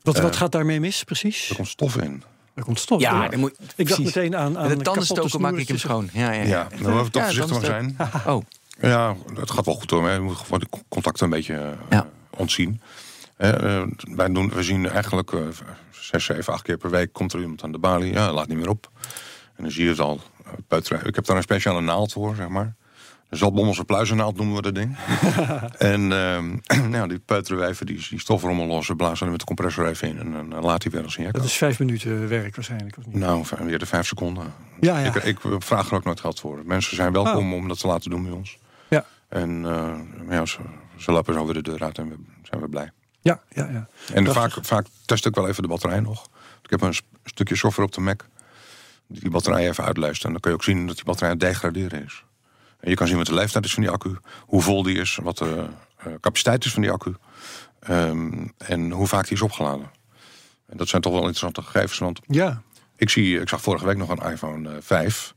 Wat, Eh, wat gaat daarmee mis, precies? er komt stof in. Er komt stof. Ja, dan moet, ik dacht meteen aan, aan Met de tandenstoker maak ik hem schoon. Ja, ja, Ja, ja. dan moeten we toch Ja, voorzichtig mee zijn. Oh, Ja, het gaat wel goed hoor. Je moet gewoon de contacten een beetje eh, Ja. ontzien. Eh, eh, wij doen, we zien eigenlijk eh, zes, zeven, acht keer per week komt er iemand aan de balie. Ja, laat niet meer op. En dan zie je het al. eh. Ik heb daar een speciale naald voor, zeg maar. Zaltbommelse pluizennaald noemen we dat ding. en ehm, nou, die peuteren even die, die stofrommel los. We blazen er met de compressor even in. En dan eh, laat hij weer als een Dat is vijf minuten werk waarschijnlijk, of niet? Nou, weer de vijf seconden. Ja, ja. Ik, ik vraag er ook nooit geld voor. Mensen zijn welkom om dat te laten doen bij ons. Ja. En eh, ja, ze, ze lappen zo weer de deur uit en we zijn we blij. Ja, ja, ja. En Prachtig. vaak, vaak test ik wel even de batterij nog. Ik heb een sp- stukje software op de Mac die batterij even uitluistert. En dan kun je ook zien dat die batterij aan degraderen is. En je kan zien wat de leeftijd is van die accu, hoe vol die is, wat de eh, capaciteit is van die accu ehm, en hoe vaak die is opgeladen. En dat zijn toch wel interessante gegevens, want Ja, ik, zie, ik zag vorige week nog een iPhone eh, 5.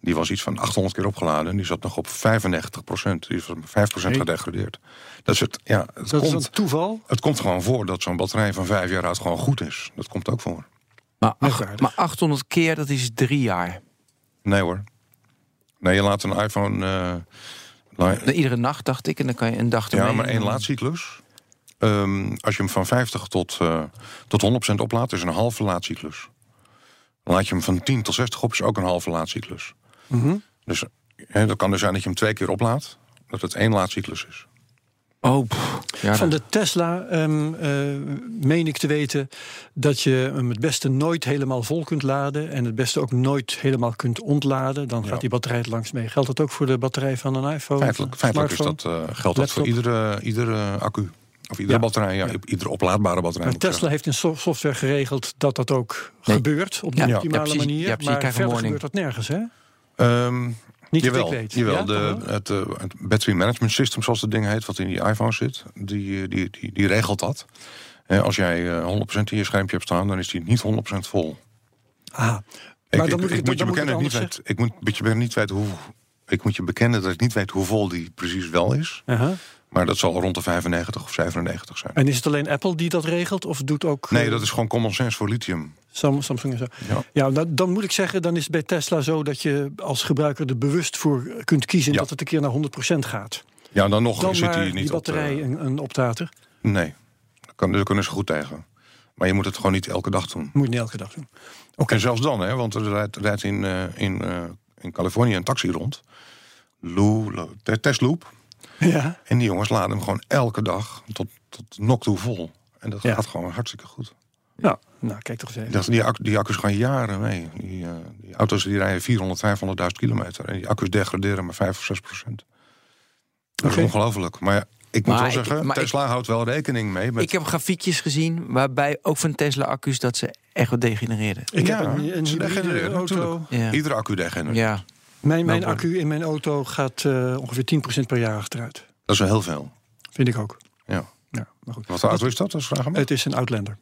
Die was iets van 800 keer opgeladen. En die zat nog op 95 procent. Die is van 5 procent gedegradeerd. Dat is het, ja, het, Dat is komt, een toeval. het komt gewoon voor dat zo'n batterij van vijf jaar oud gewoon goed is. Dat komt ook voor. Maar, ach- maar 800 keer, dat is drie jaar. Nee hoor. Nee, je laat een iPhone... eh, la- Nou, Iedere nacht, dacht ik. En dan kan je een dag ja, ermee. maar één laadcyclus. Ehm, als je hem van 50 tot, eh tot 100% oplaadt, is een halve laadcyclus. Laat je hem van 10 tot 60 op, is ook een halve laadcyclus. Mhm. Dus hè, dat kan dus zijn dat je hem twee keer oplaadt, dat het één laadcyclus is. Oh, ja, Van dat- de Tesla ehm, eh, meen ik te weten dat je hem het beste nooit helemaal vol kunt laden. En het beste ook nooit helemaal kunt ontladen. Dan gaat die batterij er langs mee. Geldt dat ook voor de batterij van een iPhone? Feitelijk, feitelijk is dat, eh, geldt dat voor iedere, iedere accu. Of iedere Ja. batterij, ja, iedere oplaadbare batterij. Maar Tesla heeft in so- software geregeld dat dat ook Nee. gebeurt op de optimale precies. manier. Maar verder gebeurt dat nergens, hè? zeggen. Niet jawel, ik weet. jawel Ja, de, het, eh, het battery management system, zoals het ding heet, wat in die iPhone zit, die, eh, die, die, die regelt dat. Eh, als jij eh, 100% in je schermpje hebt staan, dan is die niet 100% vol. Ah, Ik, Maar dan ik, moet ik moet je dan bekennen, ik, niet weet, ik moet je niet weten hoe. Ik moet je bekennen dat ik niet weet hoe vol die precies wel is. Maar dat zal rond de 95 of 97 zijn. En is het alleen Apple die dat regelt? Of doet ook Nee, dat is gewoon common sense voor lithium. Sam- Samsung en zo? Ja. Ja, dan, dan moet ik zeggen, dan is het bij Tesla zo dat je als gebruiker er bewust voor kunt kiezen Ja. dat het een keer naar 100% gaat. Ja, dan nog Dan zit hij niet die batterij op. een, een optater. nee, daar, kan, daar kunnen ze goed tegen. Maar je moet het gewoon niet elke dag doen. Moet je niet elke dag doen. En zelfs dan, hè, want er rijdt, rijdt in, eh, in, eh, in Californië een taxi rond. Lou. Ja. En die jongens laden hem gewoon elke dag tot, tot nok toe vol. En dat Ja. gaat gewoon hartstikke goed. Nou, nou, kijk toch eens even. Dat, die, accu- die accu's gaan jaren mee. Die, eh, die auto's die rijden 400, 500.000 kilometer. En die accu's degraderen maar 5 of 6 procent. Dat is ongelooflijk. Maar ja, ik moet Maar wel ik- zeggen, ik- Tesla houdt wel rekening mee. Met, Ik heb grafiekjes gezien waarbij ook van Tesla-accu's dat ze echt wat degenereeren. Ik Ja, heb een, een ze degenereren, auto. natuurlijk. Ja. Iedere accu degenereert. ja. Mijn, mijn Nou, accu in mijn auto gaat eh, ongeveer 10% per jaar achteruit. Dat is wel heel veel. Vind ik ook. Ja. Ja, maar goed. Wat voor auto is dat? Dat vraag. Het is een Outlander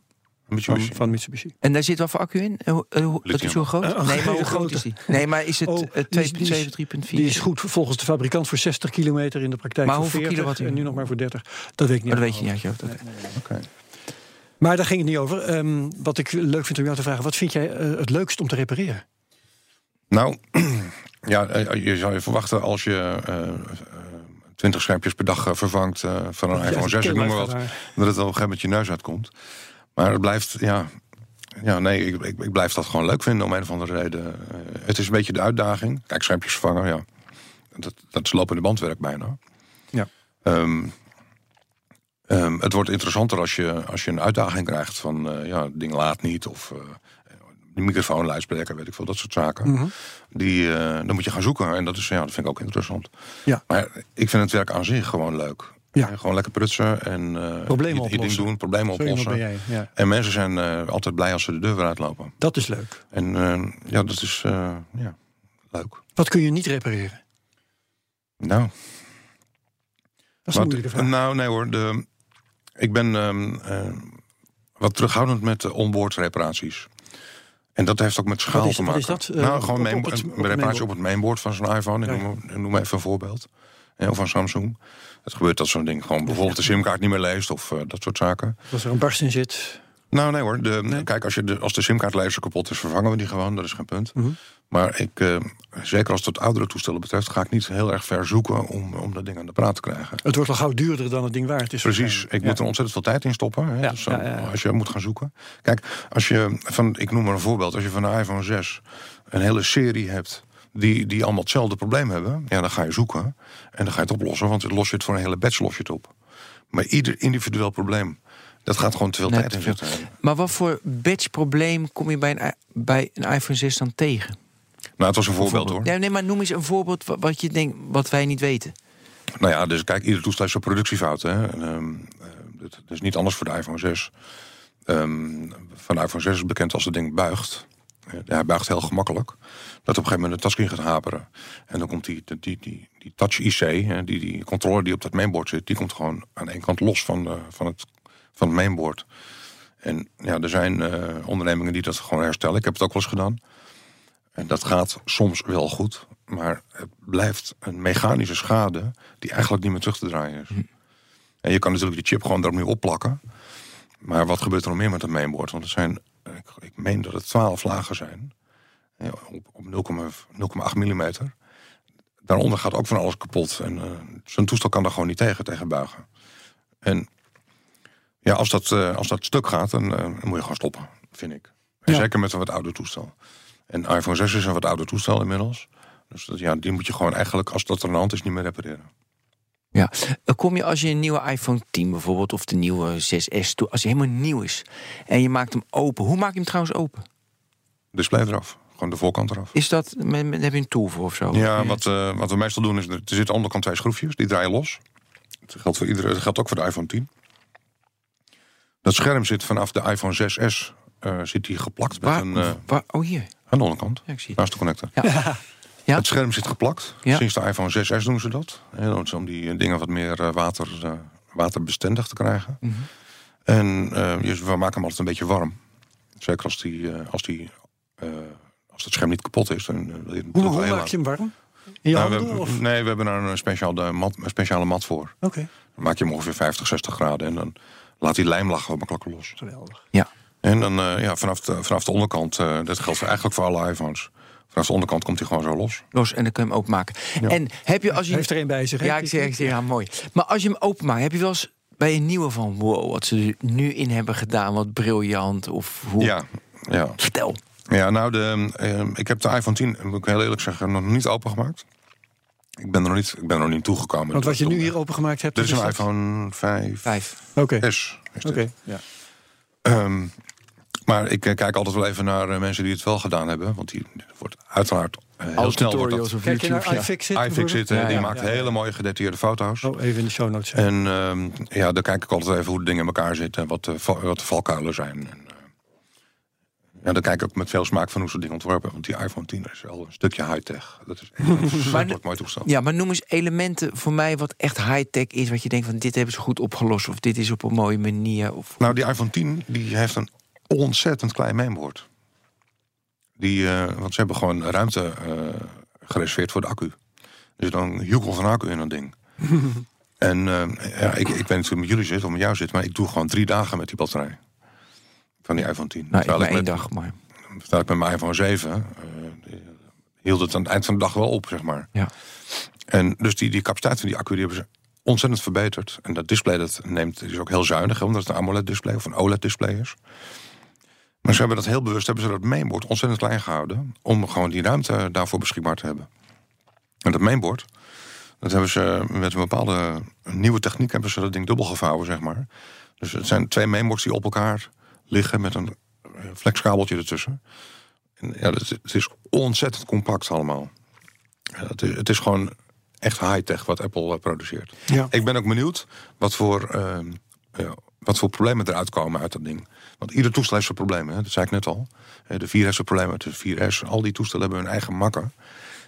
Een van, Mitsubishi. van Mitsubishi. En daar zit wat voor accu in? Eh, eh, dat is zo groot? Eh, oh, nee, maar hoe groot is die? Nee, maar is het Oh, die 2.7, is- 3.4? Die is goed volgens de fabrikant voor 60 kilometer in de praktijk Maar voor hoeveel 40 kilowattuur? en nu nog maar voor 30. Dat weet ik niet. Maar dat uit weet je niet uit je hoofd. Oké. Maar daar ging het niet over. Ehm, wat ik leuk vind om jou te vragen. Wat vind jij het leukst om te repareren? Nou, ja, je zou je verwachten als je eh, eh, 20 schermpjes per dag vervangt van een Ja, iPhone 6, ik noem maar wat, dat het op een gegeven moment je neus uitkomt. Maar het blijft, ja, ja nee, ik, ik, ik blijf dat gewoon leuk vinden om een of andere reden. Eh, het is een beetje de uitdaging. Kijk, schermpjes vervangen, ja, dat, dat is lopende bandwerk bijna. Ja. Ehm, ehm, het wordt interessanter als je, als je een uitdaging krijgt van, eh, ja, het ding laat niet of eh, de microfoon, luidspreker, weet ik veel, dat soort zaken. Mhm. Die, dan moet je gaan zoeken. En dat, is, ja, dat vind ik ook interessant. Ja. Maar ik vind het werk aan zich gewoon leuk. Ja. Gewoon lekker prutsen en eh, Problemen je ding oplossen. doen, problemen oplossen. jij. Ja. En mensen zijn eh, altijd blij als ze de deur weer uitlopen. Dat is leuk. En eh, ja, dat is ja, leuk. Wat kun je niet repareren? Nou, Dat is een wat- moeilijke vraag. nou nee hoor. De, ik ben ehm, eh, wat terughoudend met onboard reparaties. En dat heeft ook met schaal is- te wat maken. is dat? Nou, gewoon op- op het- een reparatie op het mainboard van zo'n iPhone. Ik Ja. noem, ik noem even een voorbeeld. Of van Samsung. Het gebeurt dat zo'n ding gewoon bijvoorbeeld de simkaart niet meer leest of eh, dat soort zaken. Als er een barst in zit. Nou, nee hoor. De, Nee? Kijk, als, je de, als de simkaartlezer kapot is, vervangen we die gewoon. Dat is geen punt. Mhm. Maar ik, eh, zeker als het oudere toestellen betreft, ga ik niet heel erg ver zoeken om, om dat ding aan de praat te krijgen. Het wordt al gauw duurder dan het ding waard is. Precies, ik moet er ontzettend veel tijd in stoppen. Hè? Ja, Dus, ja, eh, ja, ja. Als je moet gaan zoeken. Kijk, als je van, ik noem maar een voorbeeld. Als je van de iPhone 6 een hele serie hebt die, die allemaal hetzelfde probleem hebben, ja, dan ga je zoeken en dan ga je het oplossen. Want los je het voor een hele batch los je het op. Maar ieder individueel probleem, dat gaat gewoon te veel tijd in zitten. Maar wat voor batch-probleem kom je bij een, bij een iPhone 6 dan tegen? Nou, het was een voorbeeld hoor. Ja, nee, maar noem eens een voorbeeld wa- wat je denkt, wat wij niet weten. Nou ja, dus kijk, ieder toestel heeft zijn productiefouten. Hè. En, ehm, eh, dat, dat is niet anders voor de iPhone 6. Ehm, van de iPhone 6 is bekend als het ding buigt. Eh, hij buigt heel gemakkelijk. Dat op een gegeven moment de touchscreen gaat haperen. En dan komt die, die, die, die, die touch IC, hè, die, die controller die op dat mainboard zit, die komt gewoon aan één kant los van, de, van, het, van het mainboard. En ja, er zijn eh, ondernemingen die dat gewoon herstellen. Ik heb het ook wel eens gedaan. En dat gaat soms wel goed, maar het blijft een mechanische schade die eigenlijk niet meer terug te draaien is. En je kan natuurlijk die chip gewoon nu opplakken. Maar wat gebeurt er nog meer met dat mainboard? Want er zijn, ik, ik meen dat het 12 lagen zijn. Op, op 0,8 mm. Daaronder gaat ook van alles kapot. En eh, zo'n toestel kan daar gewoon niet tegen, tegen buigen. En ja, als dat, eh, als dat stuk gaat, dan, eh, dan moet je gewoon stoppen, vind ik. Ja. Zeker met een wat ouder toestel. En iPhone 6 is een wat ouder toestel inmiddels. Dus dat, ja, die moet je gewoon eigenlijk, als dat er aan de hand is, niet meer repareren. Ja. Kom je als je een nieuwe iPhone 10 bijvoorbeeld, of de nieuwe 6S, toe- als hij helemaal nieuw is en je maakt hem open. Hoe maak je hem trouwens open? Display eraf. Gewoon de voorkant eraf. Is dat, met, met- heb je een tool voor of zo? Ja, wat, eh, wat we meestal doen is, er zitten aan de onderkant twee schroefjes, die draaien los. Dat geldt, voor iedere, dat geldt ook voor de iPhone 10. Dat scherm zit vanaf de iPhone 6S eh, zit die geplakt met Waar, een, eh, waar- oh hier, aan de onderkant, ja, ik zie het. naast de connector. Ja. Ja. Het scherm zit geplakt. Ja. Sinds de iPhone 6S doen ze dat. Om die dingen wat meer water, waterbestendig te krijgen. Mhm. En eh, je- we maken hem altijd een beetje warm. Zeker als, die, eh, als, die, eh, als het scherm niet kapot is. Dan eh, wil je het Hoe, maak je hem warm? In je Nou, handen? of? nee, we hebben daar een, speciaal, de mat, een speciale mat voor. Oké, Dan maak je hem ongeveer 50, 60 graden. En dan laat die lijmlaag wel makkelijk los. geweldig. En dan eh, ja, vanaf, de, vanaf de onderkant, eh, dat geldt voor eigenlijk voor alle iPhones. Vanaf de onderkant komt hij gewoon zo los. Los en dan kun je hem openmaken. Ja. En heb je als je. Heeft er een bij zich, hè? Ja, ik zeg, ik zeg ja, mooi. Maar als je hem openmaakt, heb je wel eens bij een nieuwe van wow, wat ze er nu in hebben gedaan, wat briljant of hoe? Ja, ja. Vertel. Ja nou, de, eh, ik heb de iPhone 10, moet ik heel eerlijk zeggen, nog niet opengemaakt. Ik ben er nog niet, ik ben er nog niet toegekomen. Want wat je nu hier opengemaakt hebt... Dit is een dat? iPhone 5 Vijf. Oké, S. oké. Ja. Ehm, maar ik eh, kijk altijd wel even naar eh, mensen die het wel gedaan hebben. Want die wordt uiteraard eh, heel Alle snel wordt dat Kijk je naar ja. iFixit iFixit. Ja, die ja, maakt ja, ja. hele mooie gedetailleerde foto's. Oh, even in de show notes. En ehm, ja, dan kijk ik altijd even hoe de dingen in elkaar zitten. En wat de, wat de valkuilen zijn. En, ja, dan kijk ik ook met veel smaak van hoe ze dingen ontworpen. Want die iPhone 10 is wel een stukje high-tech. Dat is echt een mooi toestel. Ja, maar noem eens elementen voor mij wat echt high-tech is. Wat je denkt van dit hebben ze goed opgelost. Of dit is op een mooie manier. Of... Nou, die iPhone 10 die heeft een ontzettend klein mainboard. Die, eh, want ze hebben gewoon ruimte eh, gereserveerd voor de accu. Dus dan joekel van accu in dat ding. en eh, ja, ik, ik weet niet hoe het met jullie zit of met jou zit, maar ik doe gewoon drie dagen met die batterij. Van die iPhone 10. Nou, ik maar één dag, maar... terwijl ik met mijn iPhone 7 eh, hield het aan het eind van de dag wel op, zeg maar. Ja. En dus die, die capaciteit van die accu die hebben ze ontzettend verbeterd. En dat display dat neemt, is ook heel zuinig, hè, omdat het een AMOLED-display of een OLED-display is. Maar ze hebben dat heel bewust, hebben ze dat mainboard ontzettend klein gehouden. Om gewoon die ruimte daarvoor beschikbaar te hebben. En dat mainboard, dat hebben ze met een bepaalde nieuwe techniek hebben ze dat ding dubbel gevouwen, zeg maar. Dus het zijn twee mainboards die op elkaar liggen met een eh, flexkabeltje ertussen. En ja, het, het is ontzettend compact allemaal. Het, is, het is gewoon echt high-tech wat Apple eh, produceert. Ja. Ik ben ook benieuwd wat voor, ehm, ja, wat voor problemen eruit komen uit dat ding. Want ieder toestel heeft zijn problemen, hè? dat zei ik net al. Eh, De 4 heeft problemen, de 4S, al die toestellen hebben hun eigen makken.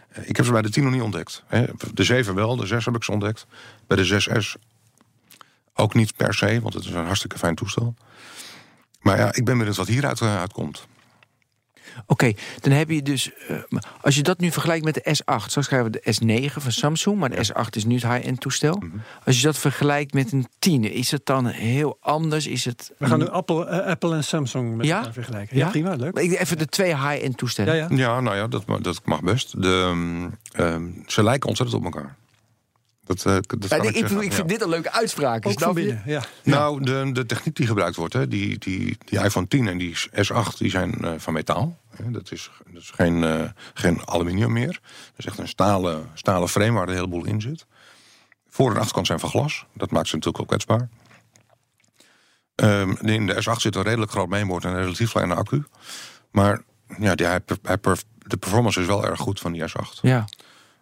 Eh, Ik heb ze bij de 10 nog niet ontdekt. hè. De 7 wel, de 6 heb ik ze ontdekt. Bij de 6S ook niet per se, want het is een hartstikke fijn toestel. Maar ja, ik ben benieuwd wat hieruit uh, uitkomt. Oké, dan heb je dus... eh, als je dat nu vergelijkt met de S8... straks krijgen we de S9 van Samsung... maar de S8 is nu het high-end toestel. Mhm. Als je dat vergelijkt met een 10... is het dan heel anders? Is het... We gaan nu Apple, eh, Apple en Samsung met Ja? elkaar vergelijken. Ja, Ja? prima, leuk. Even de twee high-end toestellen. Ja, ja. Ja, nou ja, dat, dat mag best. De, ehm, ehm, ze lijken ontzettend op elkaar. Dat, eh, dat Ja, kan ik, ik, ik vind ja. dit een leuke uitspraak. Ook van binnen, ja. Nou, de, de techniek die gebruikt wordt, hè, die, die, die iPhone 10 en die S8, die zijn eh, van metaal. Hè, dat is, dat is geen, eh, geen aluminium meer. Dat is echt een stalen, stalen frame waar een heleboel in zit. Voor- en achterkant zijn van glas. Dat maakt ze natuurlijk ook kwetsbaar. Ehm, in de S8 zit een redelijk groot mainboard en een relatief kleine accu. Maar ja, die, hij, hij perf- de performance is wel erg goed van die S8. Ja.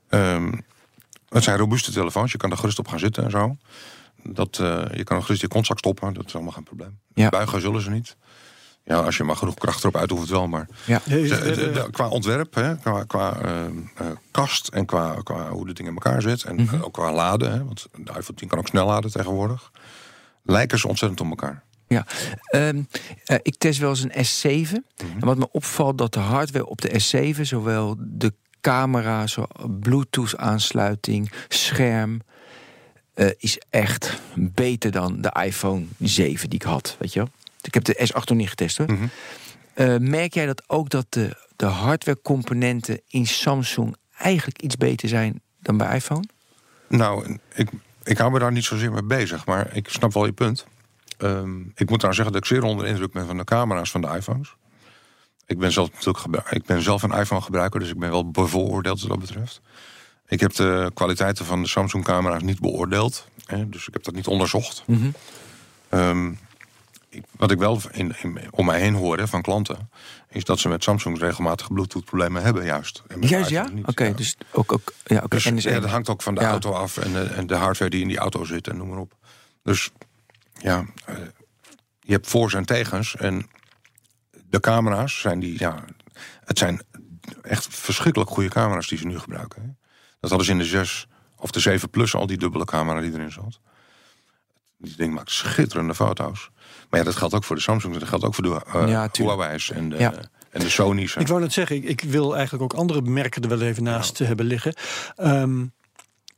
Ehm, het zijn robuuste telefoons. Je kan er gerust op gaan zitten en zo. Dat, eh, je kan er gerust je kontzak stoppen. Dat is allemaal geen probleem. Ja. Buigen zullen ze niet. Ja, als je maar genoeg kracht erop uitoefent wel. Maar Ja. Eh, de- de- qua ontwerp, hè, qua, qua eh, kast en qua, qua hoe de dingen in elkaar zit. En Mhm. ook qua laden. Hè, want de iPhone 10 kan ook snel laden tegenwoordig. Lijken ze ontzettend op elkaar. Ja, Ehm, eh, ik test wel eens een S7. Mhm. En wat me opvalt, dat de hardware op de S7, zowel de camera, zo Bluetooth-aansluiting, scherm, eh, is echt beter dan de iPhone 7 die ik had. Weet je wel? Ik heb de S8 nog niet getest hoor. Mhm. Eh, merk jij dat ook dat de, de hardware-componenten in Samsung eigenlijk iets beter zijn dan bij iPhone? Nou, ik, ik hou me daar niet zozeer mee bezig, maar ik snap wel je punt. Ehm, ik moet daar zeggen dat ik zeer onder de indruk ben van de camera's van de iPhones. Ik ben zelf, natuurlijk ik ben zelf een iPhone-gebruiker, dus ik ben wel bevooroordeeld wat dat betreft. Ik heb de kwaliteiten van de Samsung-camera's niet beoordeeld, hè, dus ik heb dat niet onderzocht. Ehm, ik- wat ik wel in, in, om mij heen hoor hè, van klanten, is dat ze met Samsung regelmatig Bluetooth-problemen hebben, juist. Juist ja? Oké, dus ook. ook ja, oké. dus dus ja, dat hangt ook van de Ja. auto af en de, en de hardware die in die auto zit en noem maar op. Dus ja, eh, je hebt voor's en tegens. En de camera's zijn die, ja, het zijn echt verschrikkelijk goede camera's die ze nu gebruiken. Hè. Dat hadden ze in de 6 of de 7 Plus al, die dubbele camera die erin zat. Die ding maakt schitterende foto's. Maar ja, dat geldt ook voor de Samsung, dat geldt ook voor de eh Ja. Huawei's en de, Ja. en de Sony's. Ik wou net zeggen, ik, ik wil eigenlijk ook andere merken er wel even naast hebben liggen. Ehm,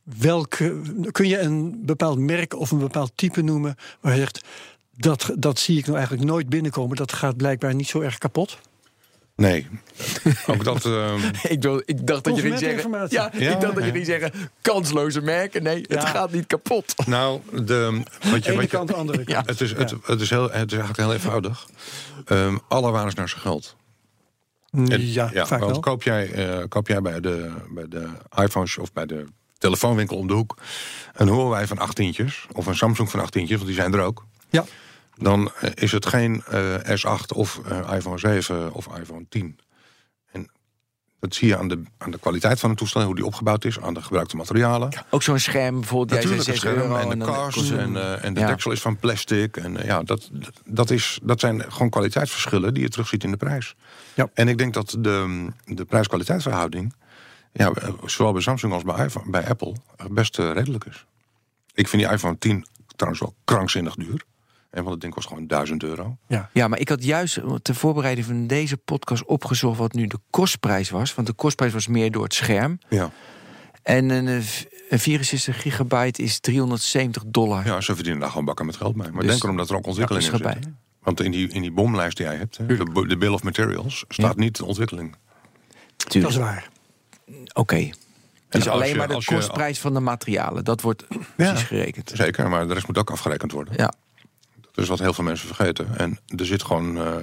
welke, kun je een bepaald merk of een bepaald type noemen waar je zegt, dat, dat zie ik nou eigenlijk nooit binnenkomen. Dat gaat blijkbaar niet zo erg kapot. Nee, ook dat... ehm, Ik, wil, ik dacht dat je ging zeggen. Ja, Ja, ik dacht dat je ging zeggen. Kansloze merken. Nee, het Ja. gaat niet kapot. Nou, de, wat je, Ene wat je, kant, de andere kant. Ja. het, is, het, het, is heel, het is eigenlijk heel eenvoudig. Ehm alle waren naar zijn geld. En- ja, vaak want wel. Koop jij, eh, koop jij bij, de, bij de iPhones of bij de telefoonwinkel om de hoek... een Huawei van 18'tjes of een Samsung van 18'tjes, want die zijn er ook... Ja. Dan eh, is het geen eh, S8 of eh, iPhone 7 of iPhone 10. En dat zie je aan de, aan de kwaliteit van het toestel... hoe die opgebouwd is, aan de gebruikte materialen... Ook zo'n scherm bijvoorbeeld. jij Natuurlijk, het 6 scherm euro en de kast en, eh, en de Ja. deksel is van plastic. En ja, dat, dat, is, dat zijn gewoon kwaliteitsverschillen die je terugziet in de prijs. Ja. En ik denk dat de, de prijs-kwaliteitsverhouding, ja, zowel bij Samsung als bij, iPhone, bij Apple, best redelijk is. Ik vind die iPhone 10 trouwens wel krankzinnig duur. En want het ding kost gewoon 1000 euro. Ja, maar ik had juist ter voorbereiding van deze podcast opgezocht wat nu de kostprijs was. Want de kostprijs was meer door het scherm. Ja, En een, eh, v- een 64 gigabyte is 370 dollar. ja ze verdienen daar gewoon bakken met geld mee. Maar Dus- denk erom dat er ook ontwikkeling Ja, in is erbij. Want in die, in die bomlijst die jij hebt, hè, de, Bill of Materials, staat Ja. niet ontwikkeling. Dat Tuurlijk. is waar. Oké. Het is als alleen je- maar de je- kostprijs van de materialen. Dat wordt precies gerekend. Zeker, maar de rest moet ook afgerekend worden. Ja. Dat is wat heel veel mensen vergeten. En er zit gewoon, eh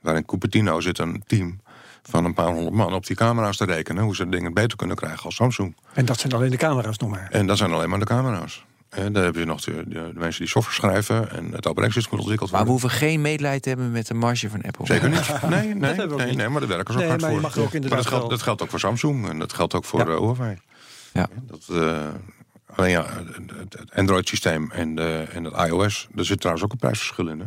waar in Cupertino zit een team van een paar honderd man op die camera's te rekenen. Hoe ze dingen beter kunnen krijgen als Samsung. En dat zijn alleen de camera's nog maar. En dat zijn alleen maar de camera's. En daar heb je nog de, de, de mensen die software schrijven en het operatingsysteem moet ontwikkeld Maar we worden. hoeven geen medelijden te hebben met de marge van Apple. Zeker niet. Nee, nee, hebben we ook nee, niet. nee, maar daar werken ze ook Nee, hard maar voor. mag ook maar dat geldt, wel- dat geldt ook voor Samsung en dat geldt ook voor Ja. eh, Huawei. Ja. Dat, eh, alleen ja, het, Android-systeem en, de, en het iOS, er zit trouwens ook een prijsverschil in. Hè?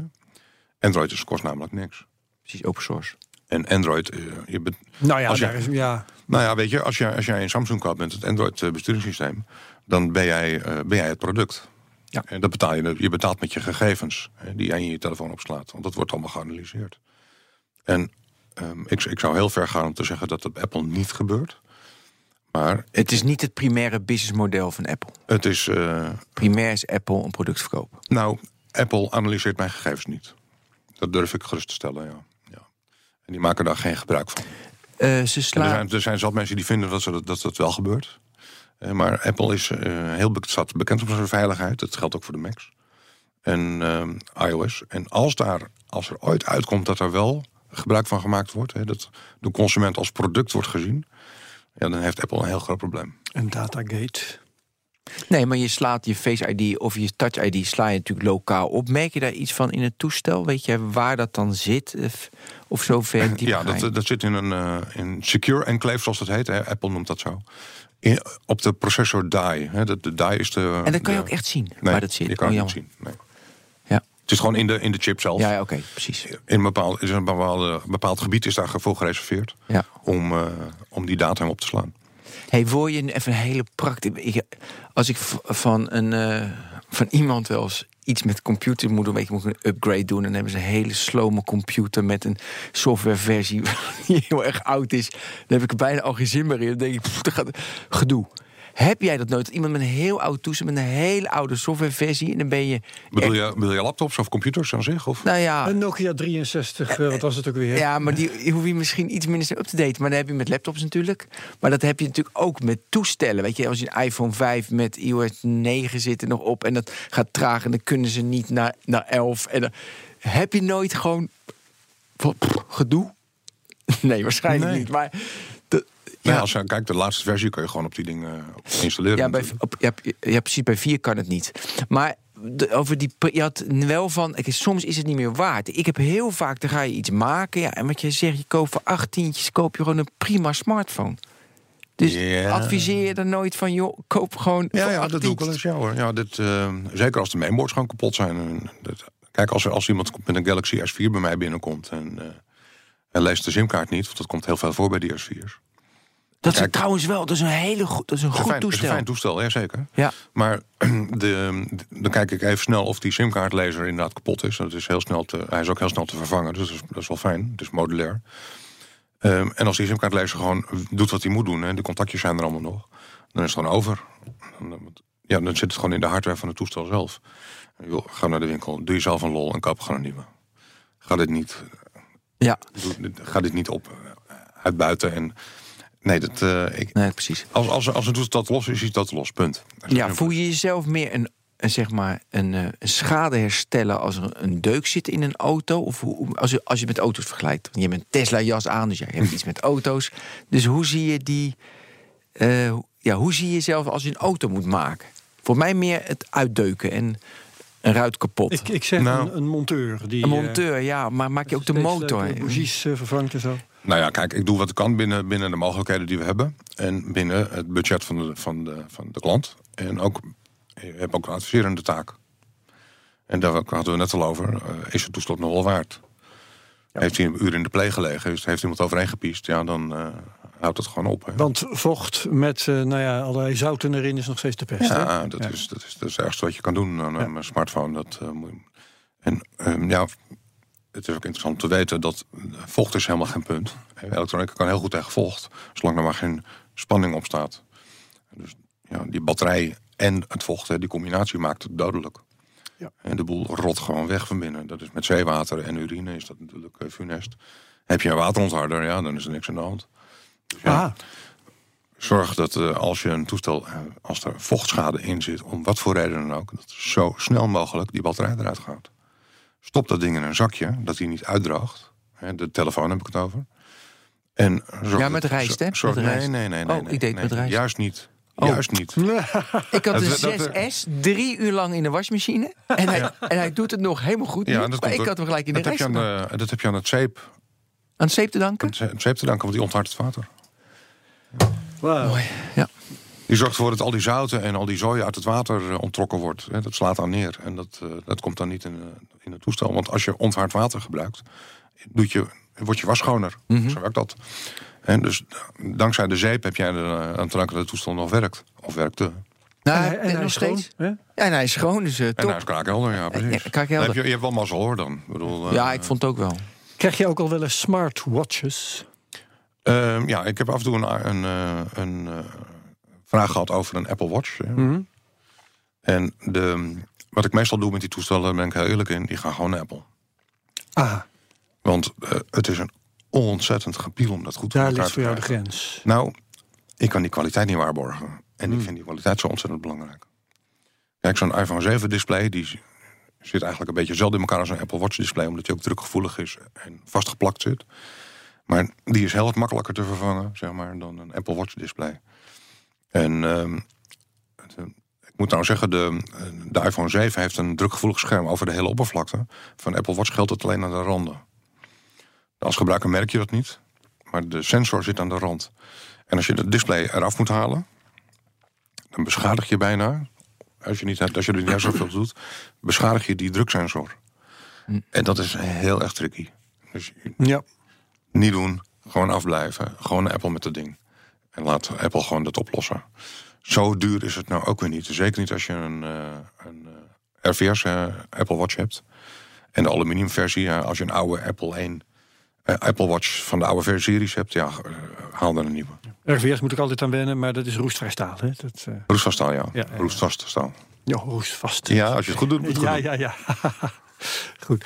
Android is, kost namelijk niks. Precies, open source. En Android, eh, je bet- Nou ja, Als je- daar is, ja, nou ja, weet je, als, je, als jij een Samsung koopt met het Android eh, besturingssysteem, dan ben jij, eh, ben jij het product. Ja. En dat betaal je, je betaalt met je gegevens hè, die jij in je telefoon opslaat. Want dat wordt allemaal geanalyseerd. En ehm, ik, ik zou heel ver gaan om te zeggen dat dat bij Apple niet gebeurt. Maar Het is niet het primaire businessmodel van Apple. het is, eh, Primair is Apple een product verkopen. nou, Apple analyseert mijn gegevens niet. Dat durf ik gerust te stellen, ja. ja. En die maken daar geen gebruik van. Eh, ze er, zijn, er zijn zat mensen die vinden dat ze dat, dat, dat wel gebeurt. Eh, maar Apple is heel staat bekend op zijn veiligheid. Dat geldt ook voor de Macs. En iOS. En als, daar, als er ooit uitkomt dat er wel gebruik van gemaakt wordt... Hè, dat de consument als product wordt gezien... Ja, dan heeft Apple een heel groot probleem. een datagate. Nee, maar je slaat je Face ID of je Touch ID sla je natuurlijk lokaal op. Merk je daar iets van in het toestel? Weet je waar dat dan zit? Of, of zo ver diep ja, dat, dat zit in een eh, in secure enclave, zoals dat heet. Hè. Apple noemt dat zo. In, op de processor die. Hè. De, de die is de... En dan kan je ook echt zien Nee, waar dat zit. je kan Oh, het niet zien. Nee. Het is gewoon in de, in de chip zelf. Ja, ja oké, precies. In een bepaald, een bepaalde, bepaald gebied is daarvoor gereserveerd Ja. om, eh, om die data op te slaan. Hey, wil je even een hele praktische... Als ik van, een, eh, van iemand wel eens iets met computer moet doen. Weet je, moet ik een upgrade doen. En dan hebben ze een hele slome computer met een softwareversie die heel erg oud is. Dan heb ik er bijna al geen zin meer in. Dan denk ik, pff, dat gaat gedoe. Heb jij dat nooit? Iemand met een heel oud toestel, met een hele oude softwareversie. En dan ben je. Bedoel je, bedoel je laptops of computers aan zich? Of? Nou ja, Een Nokia 63, eh, wat was het ook weer? Ja, maar die die hoef je misschien iets minder up te daten. Maar dat heb je met laptops natuurlijk. Maar dat heb je natuurlijk ook met toestellen. Weet je, als je een iPhone 5 met iOS 9 zit er nog op en dat gaat traag en dan kunnen ze niet naar, naar 11. En dan heb je nooit gewoon pff, gedoe. Nee, waarschijnlijk Nee. niet. Maar Ja. als je kijkt, de laatste versie kun je gewoon op die dingen installeren. ja, bij, op, ja, ja, precies. Bij 4 kan het niet. Maar de- over die, je had wel van, soms is het niet meer waard. Ik heb heel vaak, dan ga je iets maken. Ja, en wat je zegt, je koopt voor acht tientjes, koop je gewoon een prima smartphone. Dus adviseer je er nooit van, joh, koop gewoon. Ja, ja dat doe ik wel eens. Ja, hoor. Ja, dit, eh, zeker als de mainboards gewoon kapot zijn. En dat, kijk, als, er, als iemand met een Galaxy S4 bij mij binnenkomt... en eh, hij leest de simkaart niet, want dat komt heel veel voor bij die S4's. Dat is trouwens wel, dat is een hele goed, dat is een goed fijn, dat is een toestel. fijn toestel, ja zeker. Ja. Maar de, dan kijk ik even snel of die simkaartlezer inderdaad kapot is. Dat is heel snel te, hij is ook heel snel te vervangen, dus dat is, dat is wel fijn. Het is modulair. Ehm, en als die simkaartlezer gewoon doet wat hij moet doen... en de contactjes zijn er allemaal nog, dan is het gewoon over. Ja, dan zit het gewoon in de hardware van het toestel zelf. Ga naar de winkel, doe jezelf een lol en koop gewoon een nieuwe. Ga dit niet, Ja, doe- ga dit niet op eh, uitbuiten. En, nee, dat, eh, ik, nee, precies. als, als, als een toestel te los is, is dat los, punt. Dat Ja, voel je jezelf meer een, een, zeg maar, een, eh, een schade herstellen als er een deuk zit in een auto? Of hoe, als, je, als je met auto's vergelijkt. Want je hebt een Tesla-jas aan, dus ja, je hebt iets met auto's. Dus hoe zie je die. eh, ja, hoe zie je jezelf als je een auto moet maken? Voor mij meer het uitdeuken en een ruit kapot. Ik, ik zeg Nou. een, een monteur. Die, een monteur, ja, maar maak je ook de motor? eh, vervangt en zo. Nou ja, kijk, ik doe wat ik kan binnen, binnen de mogelijkheden die we hebben. En binnen het budget van de, van de, van de klant. En ook, je hebt ook een adviserende taak. En daar hadden we net al over. eh, is het toestel nog wel waard? Heeft hij een uur in de pleeg gelegen? Dus heeft iemand overheen gepiest? Ja, dan eh, houdt het gewoon op. Hè. Want vocht met eh, nou ja, allerlei zouten erin is nog steeds de pest. hè? Ja, dat, Ja. Is, dat, is, dat is het ergste wat je kan doen aan een smartphone. Dat, moet je- en ehm, ja, het is ook interessant te weten dat vocht is helemaal geen punt. Elektronica kan heel goed tegen vocht, zolang er maar geen spanning op staat. Dus ja, die batterij en het vocht, die combinatie maakt het dodelijk. Ja. En de boel rot gewoon weg van binnen. Dat is met zeewater en urine is dat natuurlijk eh, funest. Heb je een waterontharder, ja, dan is er niks aan de hand. Dus ja, Ah, Zorg dat eh, als je een toestel, eh, als er vochtschade in zit, om wat voor reden dan ook, dat zo snel mogelijk die batterij eruit gaat. Stop dat ding in een zakje, dat hij niet uitdroogt. Hè, de telefoon heb ik het over. En zorg Ja, met rijst, hè? Zorg, Met nee, rijst. nee, nee, nee. Oh, nee, ik deed nee, met rijst. Juist niet. Oh. Juist niet. Ik had een dat- dat- 6S drie uur lang in de wasmachine. En hij, en hij doet het nog helemaal goed. Ja, nu, dat maar ik had hem gelijk in de dat heb, rest je aan, gedaan. de- dat heb je aan het zeep, Aan zeep te danken? aan het zeep te danken, want die onthardt het water. wauw. Mooi. Ja. Die zorgt ervoor dat al die zouten en al die zooi uit het water eh, onttrokken wordt. Hè, dat slaat aan neer. En dat, eh, dat komt dan niet in, eh, in het toestel. Want als je onthard water gebruikt, doet je, wordt je was schoner. Mhm. Zo werkt dat. En dus dankzij de zeep heb jij aan te danken dat het toestel nog werkt. Of werkte. Nou, En hij- hij- en hij nog is schoon, steeds. hè? Ja, en hij is schoon, dus En hij is kraakhelder, ja precies. Ja, kraakhelder. Dan Heb je, je hebt wel mazzel hoor dan. Ik bedoel, ja, ik vond het ook wel. Krijg je ook al wel eens smartwatches? ehm, ja, ik heb af en toe een, een, een vraag gehad over een Apple Watch. Mhm. En de, wat ik meestal doe met die toestellen, daar ben ik heel eerlijk in, die gaan gewoon naar Apple. Ah, Want eh, het is een ontzettend gepiel om dat goed voor daar elkaar ligt te voor jou de grens. Nou, ik kan die kwaliteit niet waarborgen. En ik vind die kwaliteit zo ontzettend belangrijk. Kijk, zo'n iPhone 7 display, die zit eigenlijk een beetje hetzelfde in elkaar als een Apple Watch display, omdat die ook drukgevoelig is en vastgeplakt zit. Maar die is heel wat makkelijker te vervangen, zeg maar, dan een Apple Watch display. En ehm, eh, ik moet nou zeggen, de, de iPhone 7 heeft een drukgevoelig scherm over de hele oppervlakte. Van Apple Watch geldt het alleen aan de randen. Als gebruiker merk je dat niet, maar de sensor zit aan de rand. En als je het display eraf moet halen, dan beschadig je bijna, als je, niet, als je er niet zoveel doet, beschadig je die druksensor. En dat is heel erg tricky. Dus Ja. niet doen, gewoon afblijven. Gewoon Apple met dat ding. En laat Apple gewoon dat oplossen. Zo duur is het nou ook weer niet. Zeker niet als je een, eh, een RVS eh, Apple Watch hebt. En de aluminiumversie, als je een oude Apple 1 eh, Apple Watch van de oude versie series hebt, ja, eh, haal dan een nieuwe. RVS moet ik altijd aan wennen, maar dat is roestvrij staal. Hè? Dat, eh, Roestvast staal, ja. Ja. Roestvast staal. ja, roestvast. Ja, als je het goed doet, moet Ja, doen. ja, ja. Goed.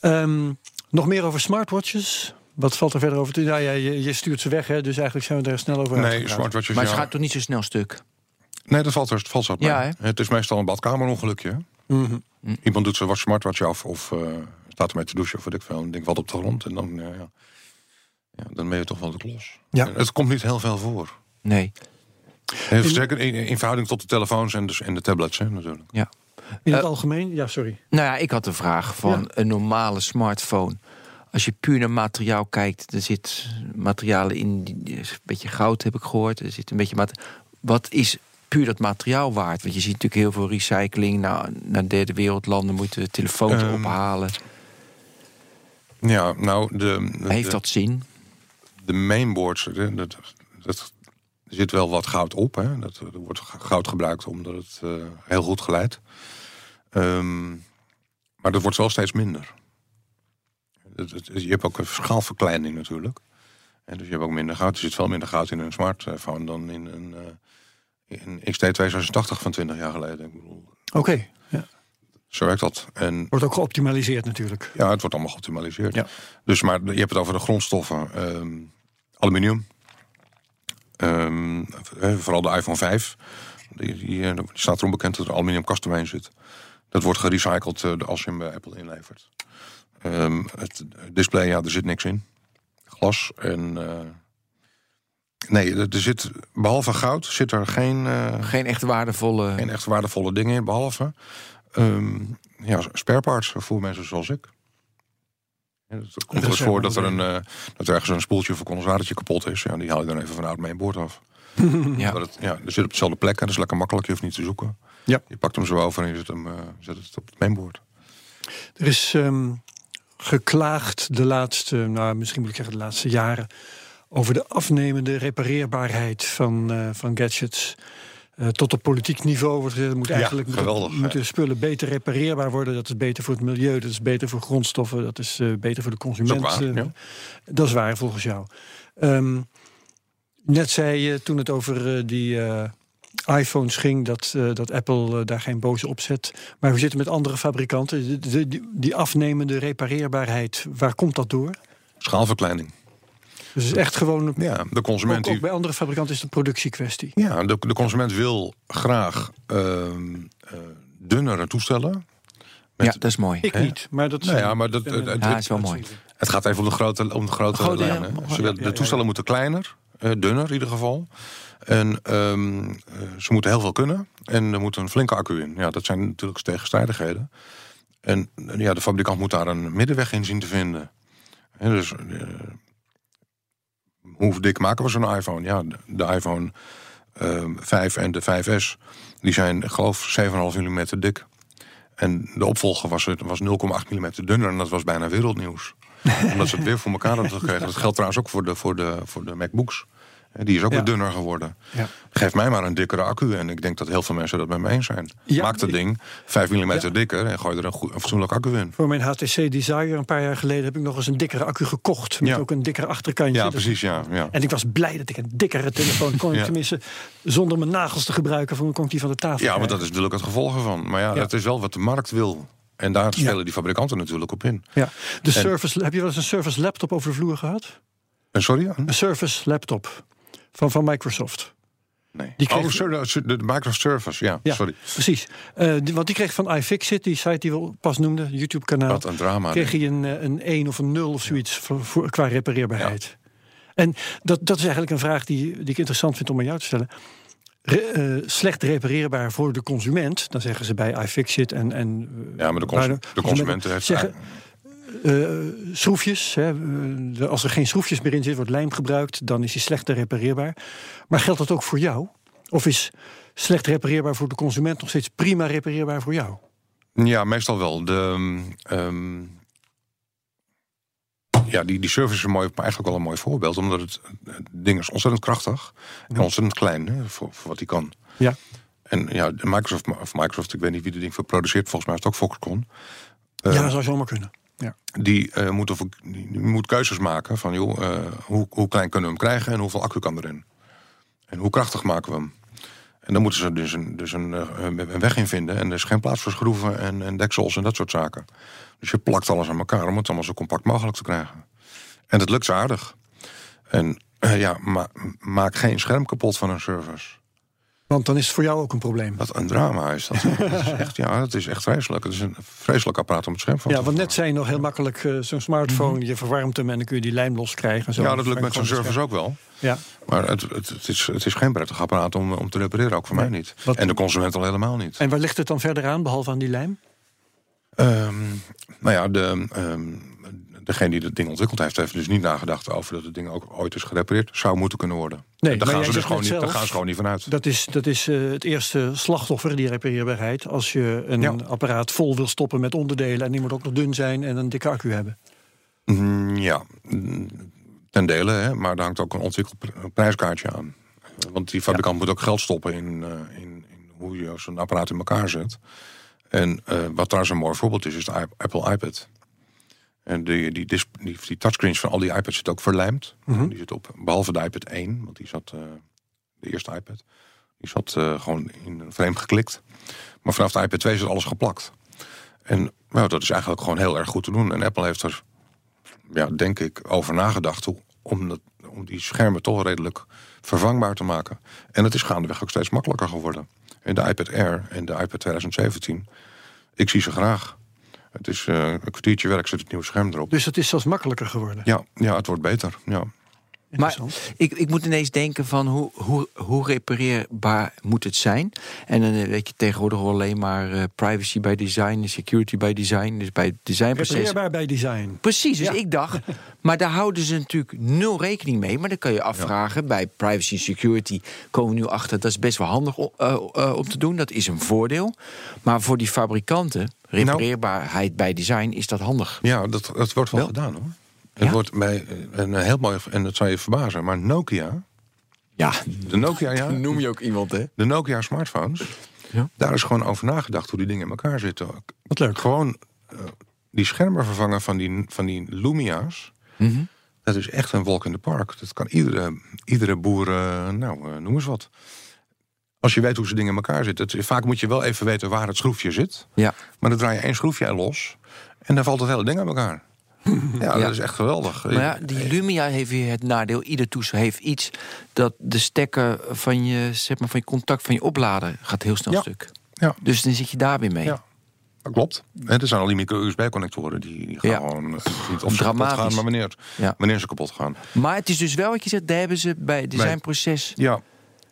Ehm, nog meer over smartwatches. Wat valt er verder over te Ja, ja, je, je stuurt ze weg, hè, dus eigenlijk zijn we daar snel over Nee, smartwatches, Maar het gaat toch niet zo snel stuk? Nee, dat valt er valt mee. Ja, hè? Het is meestal een badkamerongelukje. Mhm. Iemand doet zijn watch- smartwatch af of eh, staat ermee te douchen of wat ik veel. En denkt wat op de grond. En dan, ja, ja. Ja, dan ben je toch wel de klos. Ja. En Het komt niet heel veel voor. Nee. En Zeker in, in verhouding tot de telefoons en, dus, en de tablets hè, natuurlijk. Ja. In het Eh, algemeen? Ja, sorry. Nou ja, ik had een vraag van Ja. een normale smartphone. Als je puur naar materiaal kijkt, er zit materialen in, die- een beetje goud heb ik gehoord. Er zit een beetje Wat is puur dat materiaal waard? Want je ziet natuurlijk heel veel recycling. Nou, naar derde wereldlanden moeten we telefoons Ehm, ophalen. Ja, nou, de, de, Heeft dat zin? de mainboards, dat, dat, er zit wel wat goud op. Hè. Dat, er wordt goud gebruikt omdat het eh, heel goed geleidt. Ehm, maar dat wordt wel steeds minder. Het- het- je hebt ook een schaalverkleining natuurlijk. En dus je hebt ook minder goud. Er zit veel minder goud in een smartphone dan in een, eh in XT286 van 20 jaar geleden. Oké. Ja. zo werkt dat. En Wordt ook geoptimaliseerd natuurlijk. ja, het wordt allemaal geoptimaliseerd. Ja. Dus maar je hebt het over de grondstoffen. ehm, aluminium. Ehm, eh, vooral de iPhone 5. Die, die, eh, die staat erom bekend dat er aluminiumkast omheen zit. Dat wordt gerecycled als je hem bij Apple inlevert. Ehm, het display, ja, er zit niks in. Glas en... eh, nee, er er zit, behalve goud zit er geen, eh, Geen echt waardevolle... geen echt waardevolle dingen in. Behalve ehm, ja, spare parts voor mensen zoals ik. Ja, het komt wel eens voor dat er, een, eh, dat er ergens een spoeltje of een condensatortje kapot is. Ja, die haal je dan even vanuit mijn boord af. ja. Maar het, ja, er zit op dezelfde plek en dat is lekker makkelijk. Je hoeft niet te zoeken. Ja. Je pakt hem zo over en je zet, hem, eh, zet het op het mainboard. Er is ehm, geklaagd de laatste, nou misschien moet ik zeggen de laatste jaren, over de afnemende repareerbaarheid van, eh, van gadgets. Eh, tot op politiek niveau wordt gezegd, moet eigenlijk moeten- geweldig, moeten spullen beter repareerbaar worden. Dat is beter voor het milieu, dat is beter voor grondstoffen, dat is eh, beter voor de consument. Dat is waar, ja. Dat is waar volgens jou. Ehm, net zei je toen het over die iPhones ging dat, eh, dat Apple eh, daar geen boze opzet. Maar hoe zit het met andere fabrikanten? De- de- die, die afnemende repareerbaarheid, waar komt dat door? Schaalverkleining. Dus het is echt gewoon. Ja, de consument, ook bij andere fabrikanten is het een productiekwestie. ja, de, de consument wil graag ehm, eh, dunnere toestellen. ja, dat is mooi. Ik Hè? niet, maar dat Nou ja, maar dat, het, het- Ja, is wel mooi. Het gaat even om de grote, om de grote. Ja, ja, de toestellen moeten kleiner, eh, dunner in ieder geval. En ehm, eh, ze moeten heel veel kunnen. En er moet een flinke accu in. Ja, dat zijn natuurlijk tegenstrijdigheden. En eh, ja, de fabrikant moet daar een middenweg in zien te vinden. Dus eh, hoe dik maken we zo'n iPhone? Ja, de, de iPhone ehm 5 en de 5S, die zijn ik geloof 7,5 mm dik. En de opvolger was, het- was 0,8 mm dunner en dat was bijna wereldnieuws. Omdat ze het weer voor elkaar hadden gekregen. Dat geldt trouwens ook voor de, voor de, voor de MacBooks. Die is ook Ja. weer dunner geworden. Ja. Geef mij maar een dikkere accu. En ik denk dat heel veel mensen dat met me eens zijn. Ja, Maak dat ding 5 mm dikker en gooi er een, goed, een fatsoenlijk accu in. Voor mijn HTC Desire een paar jaar geleden heb ik nog eens een dikkere accu gekocht. Met ook een dikkere achterkantje. Ja, Dat- precies, ja. ja. En ik was blij dat ik een dikkere telefoon kon. Tenminste, zonder mijn nagels te gebruiken, van kon ik die van de tafel. Ja, maar dat is natuurlijk het gevolg ervan. Maar ja, dat is wel wat de markt wil. En daar spelen die fabrikanten natuurlijk op in. Ja. De Surface, heb je wel eens een Surface laptop over de vloer gehad? En sorry? Een Surface laptop van, van Microsoft. Nee. Die kreeg- Oh, sorry, de Microsoft Surface, ja, Ja, sorry. precies. Eh, die, want die kreeg van iFixit, die site die we pas noemden, YouTube-kanaal. Wat een drama. kreeg hij een, eh, een 1 of een 0 of zoiets voor, voor- qua repareerbaarheid. En dat, dat is eigenlijk een vraag die, die ik interessant vind om aan jou te stellen. Re- eh, slecht repareerbaar voor de consument, dan zeggen ze bij iFixit en. en Ja, maar de, cons de consumenten heeft... zeggen, eh, schroefjes. Hè, eh, als er geen schroefjes meer in zit, wordt lijm gebruikt, dan is die slecht repareerbaar. Maar geldt dat ook voor jou? Of is slecht repareerbaar voor de consument nog steeds prima repareerbaar voor jou? Ja, meestal wel. De, ehm, ja, die, die service is een mooi, eigenlijk wel een mooi voorbeeld. Omdat het, het ding is ontzettend krachtig. En ontzettend klein hè, voor, voor wat hij kan. Ja. En ja, Microsoft, of Microsoft, ik weet niet wie dit ding voor produceert, volgens mij is het ook Foxconn. ja, dat zou zomaar kunnen. Ja. Die, eh, moet, moet keuzes maken van joh, eh, hoe, hoe klein kunnen we hem krijgen en hoeveel accu kan erin. En hoe krachtig maken we hem. En dan moeten ze dus een, dus een, eh, een weg in vinden. En er is geen plaats voor schroeven en, en deksels en dat soort zaken. Dus je plakt alles aan elkaar om het allemaal zo compact mogelijk te krijgen. En dat lukt ze aardig. En ja, ma- maak geen scherm kapot van een service. Want dan is het voor jou ook een probleem. Wat een drama is dat. dat is echt, ja, het is echt vreselijk. Het is een vreselijk apparaat om het scherm van Ja, te want net zei je nog heel makkelijk eh, zo'n smartphone. Je verwarmt hem en dan kun je die lijm loskrijgen. en Zo. Ja, dat lukt met zo'n service ook wel. Ja. Maar het, het, het, is, het is geen prettig apparaat om, om te repareren, ook voor mij niet. Wat- En de consument al helemaal niet. En waar ligt het dan verder aan, behalve aan die lijm? Ehm, nou ja, de, ehm, degene die het ding ontwikkeld heeft, heeft dus niet nagedacht over dat het ding ook ooit is gerepareerd. Zou moeten kunnen worden. Nee, daar gaan ze dus gewoon niet, daar gaan ze gewoon niet vanuit. Dat is, dat is eh, het eerste slachtoffer, die repareerbaarheid. Als je een Ja. apparaat vol wil stoppen met onderdelen... en die moet ook nog dun zijn en een dikke accu hebben. Mm, ja, mm, ten dele, hè, maar daar hangt ook een ontwikkeld pr- prijskaartje aan. Want die fabrikant moet ook geld stoppen in, eh, in, in hoe je zo'n apparaat in elkaar zet. En eh, wat trouwens een mooi voorbeeld is, is de Apple iPad. En die, die, die, die touchscreens van al die iPads zitten ook verlijmd. Die zit op, behalve de iPad 1, want die zat, eh, de eerste iPad, die zat eh, gewoon in een frame geklikt. Maar vanaf de iPad 2 zit alles geplakt. En nou, dat is eigenlijk gewoon heel erg goed te doen. En Apple heeft er ja, denk ik, over nagedacht hoe, om, dat, om die schermen toch redelijk vervangbaar te maken. En het is gaandeweg ook steeds makkelijker geworden. En de iPad Air en de iPad 2017, ik zie ze graag. Het is eh, een kwartiertje werk, zit het nieuwe scherm erop. Dus het is zelfs makkelijker geworden. Ja, ja, het wordt beter. Ja. Maar ik, ik moet ineens denken van hoe, hoe, hoe repareerbaar moet het zijn? En dan eh, weet je tegenwoordig alleen maar eh, privacy by design en security by design. Dus bij het designproces. Repareerbaar bij design. Precies, dus Ja. ik dacht, maar daar houden ze natuurlijk nul rekening mee. Maar dan kan je afvragen, bij privacy en security komen we nu achter... dat is best wel handig o- eh, om te doen, dat is een voordeel. Maar voor die fabrikanten, repareerbaarheid bij design, is dat handig. Ja, dat, dat wordt wel, Wel? gedaan hoor. Ja? Het wordt bij eh, een heel mooi, en dat zou je verbazen, maar Nokia, Ja, de Nokia, ja, noem je ook iemand, hè? de Nokia smartphones, Ja. daar is gewoon over nagedacht hoe die dingen in elkaar zitten. Wat leuk. Gewoon eh, die schermen vervangen van die, van die Lumia's. Mhm. Dat is echt een wolk in de park. Dat kan iedere, iedere boer, eh, nou, noem eens wat. Als je weet hoe ze dingen in elkaar zitten. Het, vaak moet je wel even weten waar het schroefje zit. Ja. Maar dan draai je één schroefje los. En dan valt het hele ding aan elkaar. Ja, dat is echt geweldig. Maar ja, die Lumia heeft weer het nadeel. Ieder toestel heeft iets dat de stekker van je, zeg maar, van je contact van je oplader gaat heel snel stuk. Ja. Dus dan zit je daar weer mee. Ja. Dat klopt. Er zijn al die micro-USB-connectoren die, die gaan Ja. gewoon eh, niet of ze kapot gaan, maar wanneer, Ja. wanneer ze kapot gaan. Maar het is dus wel wat je zegt, daar hebben ze bij het designproces. Ja,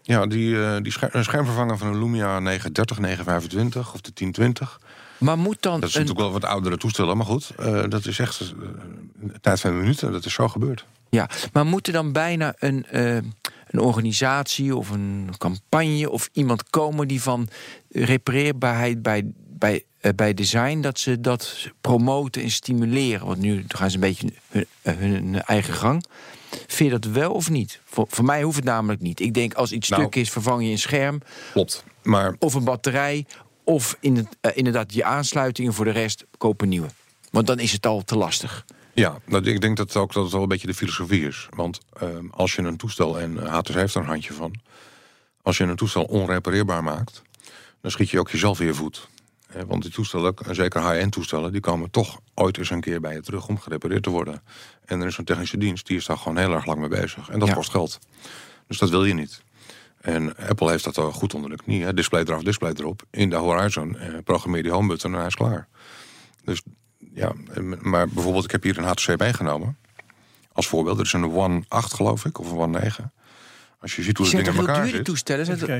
ja die, eh, die schermvervanger van een Lumia 930, 925 of de 1020. Maar moet dan Dat is een, natuurlijk wel wat oudere toestellen, maar goed. eh, dat is echt een tijd van minuten. Dat is zo gebeurd. ja, maar moet er dan bijna een, eh, een organisatie of een campagne of iemand komen die van repareerbaarheid bij, bij, bij design, dat ze dat promoten en stimuleren? Want nu gaan ze een beetje hun, hun eigen gang. Vind je dat wel of niet? Voor, voor mij hoeft het namelijk niet. Ik denk als iets Nou. stuk is, vervang je een scherm Klopt. Maar of een batterij. Of in het, eh, inderdaad je aansluitingen voor de rest koop een nieuwe. Want dan is het al te lastig. ja, nou, ik denk dat, ook, dat het wel een beetje de filosofie is. Want ehm, als je een toestel, en eh, HTC heeft er een handje van... als je een toestel onrepareerbaar maakt... dan schiet je ook jezelf in je voet. Eh, want die toestellen, en zeker high-end toestellen... die komen toch ooit eens een keer bij je terug om gerepareerd te worden. En er is een technische dienst, die is daar gewoon heel erg lang mee bezig. En dat Ja. kost geld. Dus dat wil je niet. En Apple heeft dat al goed onder de knie. Hè. Display eraf, display erop. In de Horizon, eh, programmeer die home button en hij is klaar. Dus ja, maar bijvoorbeeld, ik heb hier een HTC meegenomen. Als voorbeeld, er is een One 8 geloof ik, of een One 9. Als je ziet hoe het Zijn ding toch in heel elkaar dure zit. toestellen? Zijn Even toch-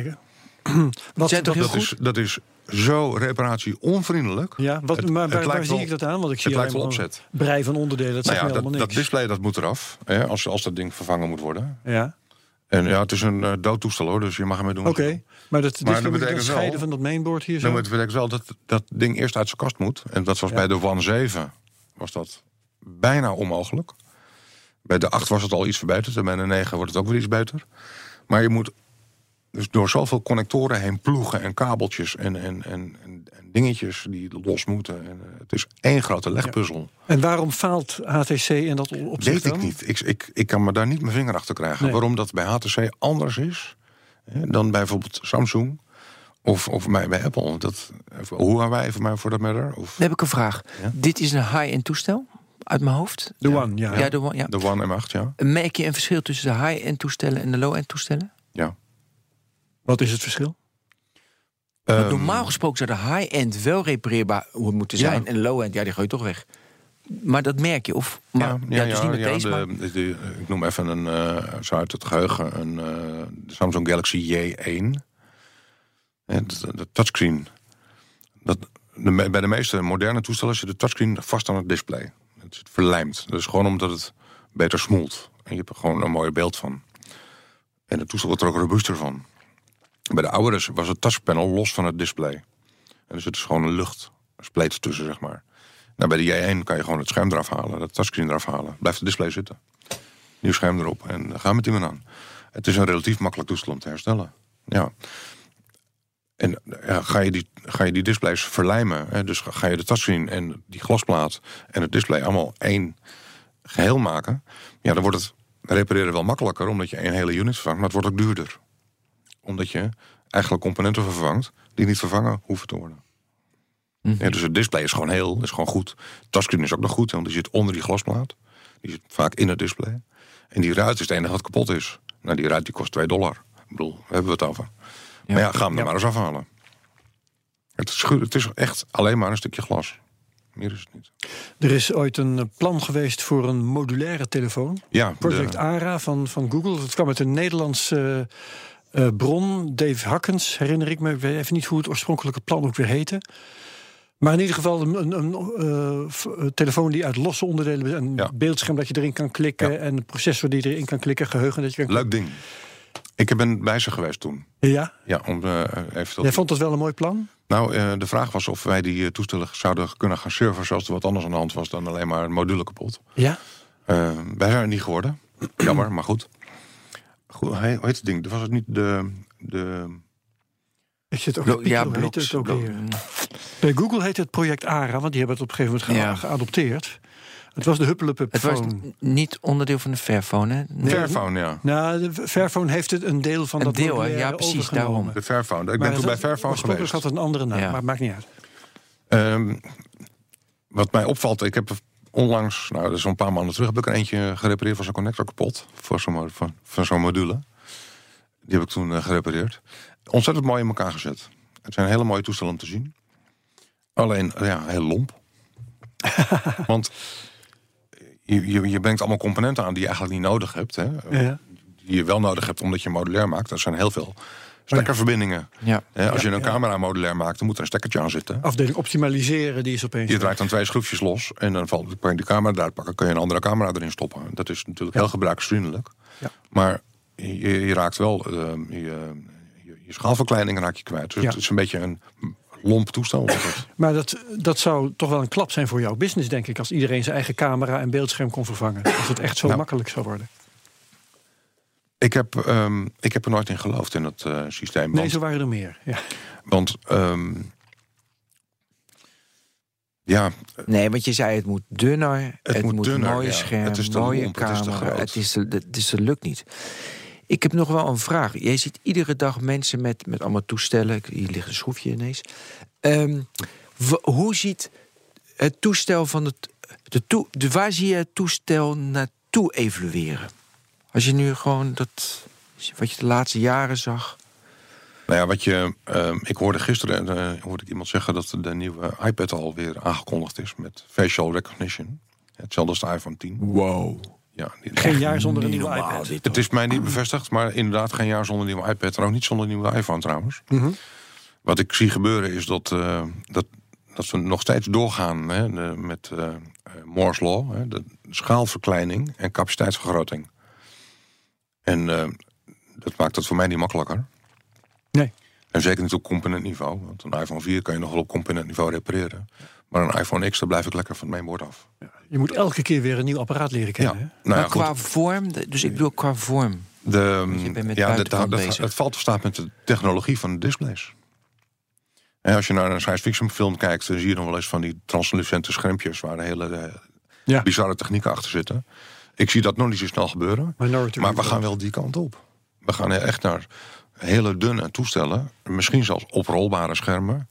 kijken. Wat zijn toch heel Dat goed? is, dat is zo reparatie onvriendelijk. Ja, wat, Het- maar waar, zie ik dat aan? Want ik zie het lijkt wel opzet. brei van onderdelen. Dat Nou zegt ja, me dat, helemaal dat niks. display dat moet eraf. Hè, als, als dat ding vervangen moet worden. Ja, En ja, het is een eh, doodtoestel hoor, dus je mag ermee doen. oké. Maar dat, Maar dat betekent wel- scheiden van dat mainboard hier zo? Dan betekent wel dat dat ding eerst uit zijn kast moet. En dat was Ja. bij de One 7 was dat bijna onmogelijk. Bij de 8 was het al iets verbeterd. En bij de 9 wordt het ook weer iets beter. Maar je moet dus door zoveel connectoren heen ploegen en kabeltjes en, en, en dingetjes die los moeten. En, eh, het is één grote legpuzzel. En waarom faalt HTC in dat opzicht Weet ik dan? niet. Ik, ik, ik kan me daar niet mijn vinger achter krijgen. Nee. Waarom dat bij HTC anders is hè, dan bij bijvoorbeeld Samsung of, of bij, bij Apple. Dat, Huawei voor mij voor dat matter. Of Dan heb ik een vraag. Ja? Dit is een high-end toestel, uit mijn hoofd. De One, ja. Ja, de One, ja. de One M8, ja. Merk je een verschil tussen de high-end toestellen en de low-end toestellen? ja. Wat is het verschil? Want Ehm, normaal gesproken zou de high-end wel repareerbaar moeten Ja. zijn. En low-end, ja, die gooi je toch weg. Maar dat merk je. Of, maar, ja, dus niet met deze, de, maar... de- ik noem even een, eh, zo uit het geheugen, een eh, de Samsung Galaxy J1. Hè, De, touchscreen. Dat, de, bij de meeste moderne toestellen zit de touchscreen vast aan het display. Het zit verlijmd. Dat is gewoon omdat het beter smoelt. En je hebt er gewoon een mooi beeld van. En het toestel wordt er ook robuuster van. Bij de oudere was het touchpanel los van het display. En dus het is gewoon een luchtspleet tussen, zeg maar. Nou, bij de J1 kan je gewoon het scherm eraf halen, het touchscreen eraf halen. Blijft het display zitten. Nieuw scherm erop en we met iemand aan. Het is een relatief makkelijk toestel om te herstellen. Ja. En ja, ga, je die, ga je die displays verlijmen, hè, dus ga je de touchscreen en die glasplaat en het display allemaal één geheel maken, ja, dan wordt het repareren wel makkelijker, omdat je één hele unit vervangt, maar het wordt ook duurder. Omdat je eigenlijk componenten vervangt die niet vervangen hoeven te worden. Ja, dus het display is gewoon heel, is gewoon goed. Touchscreen is ook nog goed, want die zit onder die glasplaat. Die zit vaak in het display. En die ruit is het enige wat kapot is. Nou, die ruit die kost 2 dollar. Ik bedoel, daar hebben we het over. Maar ja, ga hem er maar eens afhalen. Het is, het is echt alleen maar een stukje glas. Meer is het niet. Er is ooit een plan geweest voor een modulaire telefoon. Ja, Project de- ARA van, van Google. Dat kwam uit een Nederlandse eh, eh, bron. Dave Hakkens, herinner ik me. Ik weet even niet hoe het oorspronkelijke plan ook weer heette. Maar in ieder geval een, een, een eh, eh, telefoon die uit losse onderdelen. Een Ja. beeldscherm dat je erin kan klikken. Ja. En een processor die erin kan klikken. Geheugen dat je kan leuk ding. Ik ben bij ze geweest toen. Ja, Ja, om eh, even jij vond dat wel een mooi plan? Nou, de vraag was of wij die toestellen zouden kunnen gaan serveren... zoals er wat anders aan de hand was dan alleen maar een module kapot. Ja. Wij zijn niet geworden. Jammer, maar goed. Goed hij, hoe heet het ding? Was het niet de... de Ik zit ook Blo- ja, heet het ook weer? Bij Google heet het project ARA, want die hebben het op een gegeven moment Ja. geadopteerd. Het was de Huppelepup Het was niet onderdeel van de Fairphone, hè? Nee. Fairphone, ja. Nou, de Fairphone heeft het een deel van Een dat deel, Ja, precies, daarom. De Fairphone. Ik Maar ben toen bij het- Fairphone geweest. had het een andere naam, Ja. maar het maakt niet uit. Ehm, wat mij opvalt, ik heb onlangs, nou, dat is een paar maanden terug, heb ik er eentje gerepareerd van zo'n connector kapot. Voor zo'n van, van zo'n module. Die heb ik toen eh, gerepareerd. Ontzettend mooi in elkaar gezet. Het zijn hele mooie toestellen om te zien. Alleen, ja, heel lomp. Want je, je, je brengt allemaal componenten aan die je eigenlijk niet nodig hebt. Hè? Ja. Die je wel nodig hebt omdat je modulair maakt. Er zijn heel veel stekkerverbindingen. Ja. Hè, als je een ja. camera modulair maakt, dan moet er een stekkertje aan zitten. Afdeling optimaliseren, die is opeens... Je draait dan twee schroefjes los en dan valt kan je de camera eruit pakken, kun je een andere camera erin stoppen. Dat is natuurlijk heel gebruiksvriendelijk. Ja. Maar je, je raakt wel ehm, je, je, schaalverkleining raak je kwijt. Dus Ja. het is een beetje een lomp toestel. Maar dat, dat zou toch wel een klap zijn voor jouw business, denk ik... als iedereen zijn eigen camera en beeldscherm kon vervangen. Als het echt zo Nou. makkelijk zou worden. Ik, heb, ehm, ik heb er nooit in geloofd in dat eh, systeem. Nee, Want, zo waren er meer. Ja. want ehm, ja, Nee, want je zei het moet dunner, het, moet moet, dunner, mooie ja. scherm, Het is te mooie lomp, het is te camera. groot. Het is te, het is te lukt niet. Ik heb nog wel een vraag. Jij ziet iedere dag mensen met, met allemaal toestellen. Hier ligt een schroefje ineens. Ehm, hoe ziet het toestel van het. De toe, de, waar zie je het toestel naartoe evolueren? Als je nu gewoon dat. wat je de laatste jaren zag. Nou ja, wat je, ehm, ik hoorde gisteren eh, hoorde ik iemand zeggen dat de nieuwe iPad alweer aangekondigd is met facial recognition. Hetzelfde als de iPhone 10. Wow. Ja, Geen jaar zonder een nieuwe normaal, iPad. dit. Het is mij niet bevestigd, maar inderdaad geen jaar zonder nieuwe iPad. En ook niet zonder nieuwe iPhone trouwens. Mhm. Wat ik zie gebeuren is dat, eh, dat, dat we nog steeds doorgaan hè, de- met eh eh, Moore's Law. Hè, de schaalverkleining en capaciteitsvergroting. En eh, dat maakt het voor mij niet makkelijker. Nee. En zeker niet op componentniveau. Want een iPhone 4 kan je nog wel op componentniveau repareren. Maar een iPhone X, daar blijf ik lekker van het mainboard af. Je moet elke keer weer een nieuw apparaat leren kennen. Ja. hè? Nou ja, qua vorm, dus ik bedoel qua vorm. De, je bent met ja, de- het valt of staat met de technologie van de displays. En als je naar een science fiction film kijkt, dan zie je nog wel eens van die translucente schermpjes waar hele eh, Ja. bizarre technieken achter zitten. Ik zie dat nog niet zo snel gebeuren. Minority Maar we gaan wel die kant op. We gaan echt naar hele dunne toestellen. Misschien zelfs oprolbare schermen.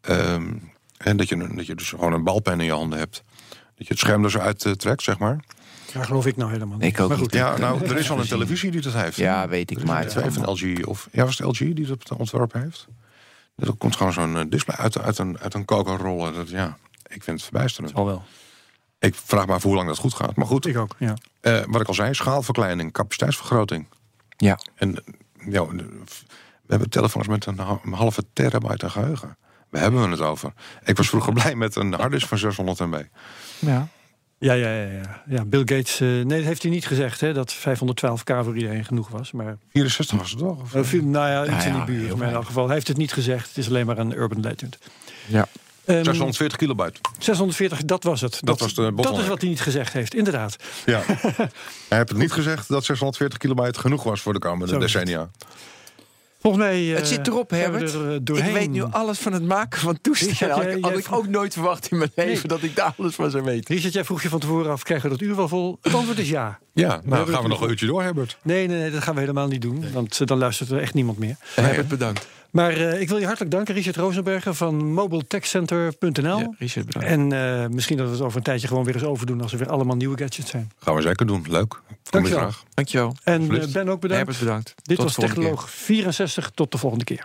Ehm, en dat je, dat je dus gewoon een balpen in je handen hebt. Dat je het scherm er zo uit eh, trekt, zeg maar. Daar geloof ik nou helemaal niet. Ik ook maar goed. niet. Ja, nou, er is al een televisie die dat heeft. Ja, weet ik, maar van LG. Of, ja, was het LG die dat ontworpen heeft? Er komt gewoon zo'n eh, display uit, uit een, uit een koker rollen. Dat, ja, ik vind het verbijsterend. Al wel. Ik vraag me af hoe lang dat goed gaat. Maar goed, Ik ook, ja. eh, wat ik al zei, schaalverkleining, capaciteitsvergroting. Ja. En ja, we hebben telefoons met een, ha- een halve terabyte aan geheugen. Waar hebben we het over? Ik was vroeger blij met een harddisk van 600 MB. ja. Ja, ja, ja, ja. ja Bill Gates, eh, nee, dat heeft hij niet gezegd, hè, dat 512k voor iedereen genoeg was. Maar 64 was het toch? Of, eh, nou ja, iets Ja, in die buurt. Maar in elk geval, hij heeft het niet gezegd. Het is alleen maar een urban legend. ja. Ehm, 640 kilobyte. 640, dat was het. Dat, was de dat is wat hij niet gezegd heeft, inderdaad. Ja. Hij heeft het niet gezegd dat 640 kilobyte genoeg was voor de komende decennia. Volgens mij... eh, Het zit erop, we Herbert. er, eh, Ik weet nu alles van het maken van toestellen. Had had ik ook nooit verwacht in mijn leven dat ik daar alles van zou weten. Richard, jij vroeg je van tevoren af, krijgen we dat uur wel vol? Het antwoord is ja. Ja, nou gaan we nog een uurtje door, Herbert. Nee, nee, nee, dat gaan we helemaal niet doen. Want eh, dan luistert er echt niemand meer. Herbert, bedankt. Maar eh, ik wil je hartelijk danken, Richard Rosenberger van mobiletechcenter.nl. Ja, Richard, bedankt. En eh, misschien dat we het over een tijdje gewoon weer eens overdoen als er weer allemaal nieuwe gadgets zijn. Gaan we zeker doen. Leuk. Kom je Dankjewel. graag. Dankjewel. En eh. Ben ook bedankt. Herbert, bedankt. Dit Tot was keer. Technoloog 64. Tot de volgende keer.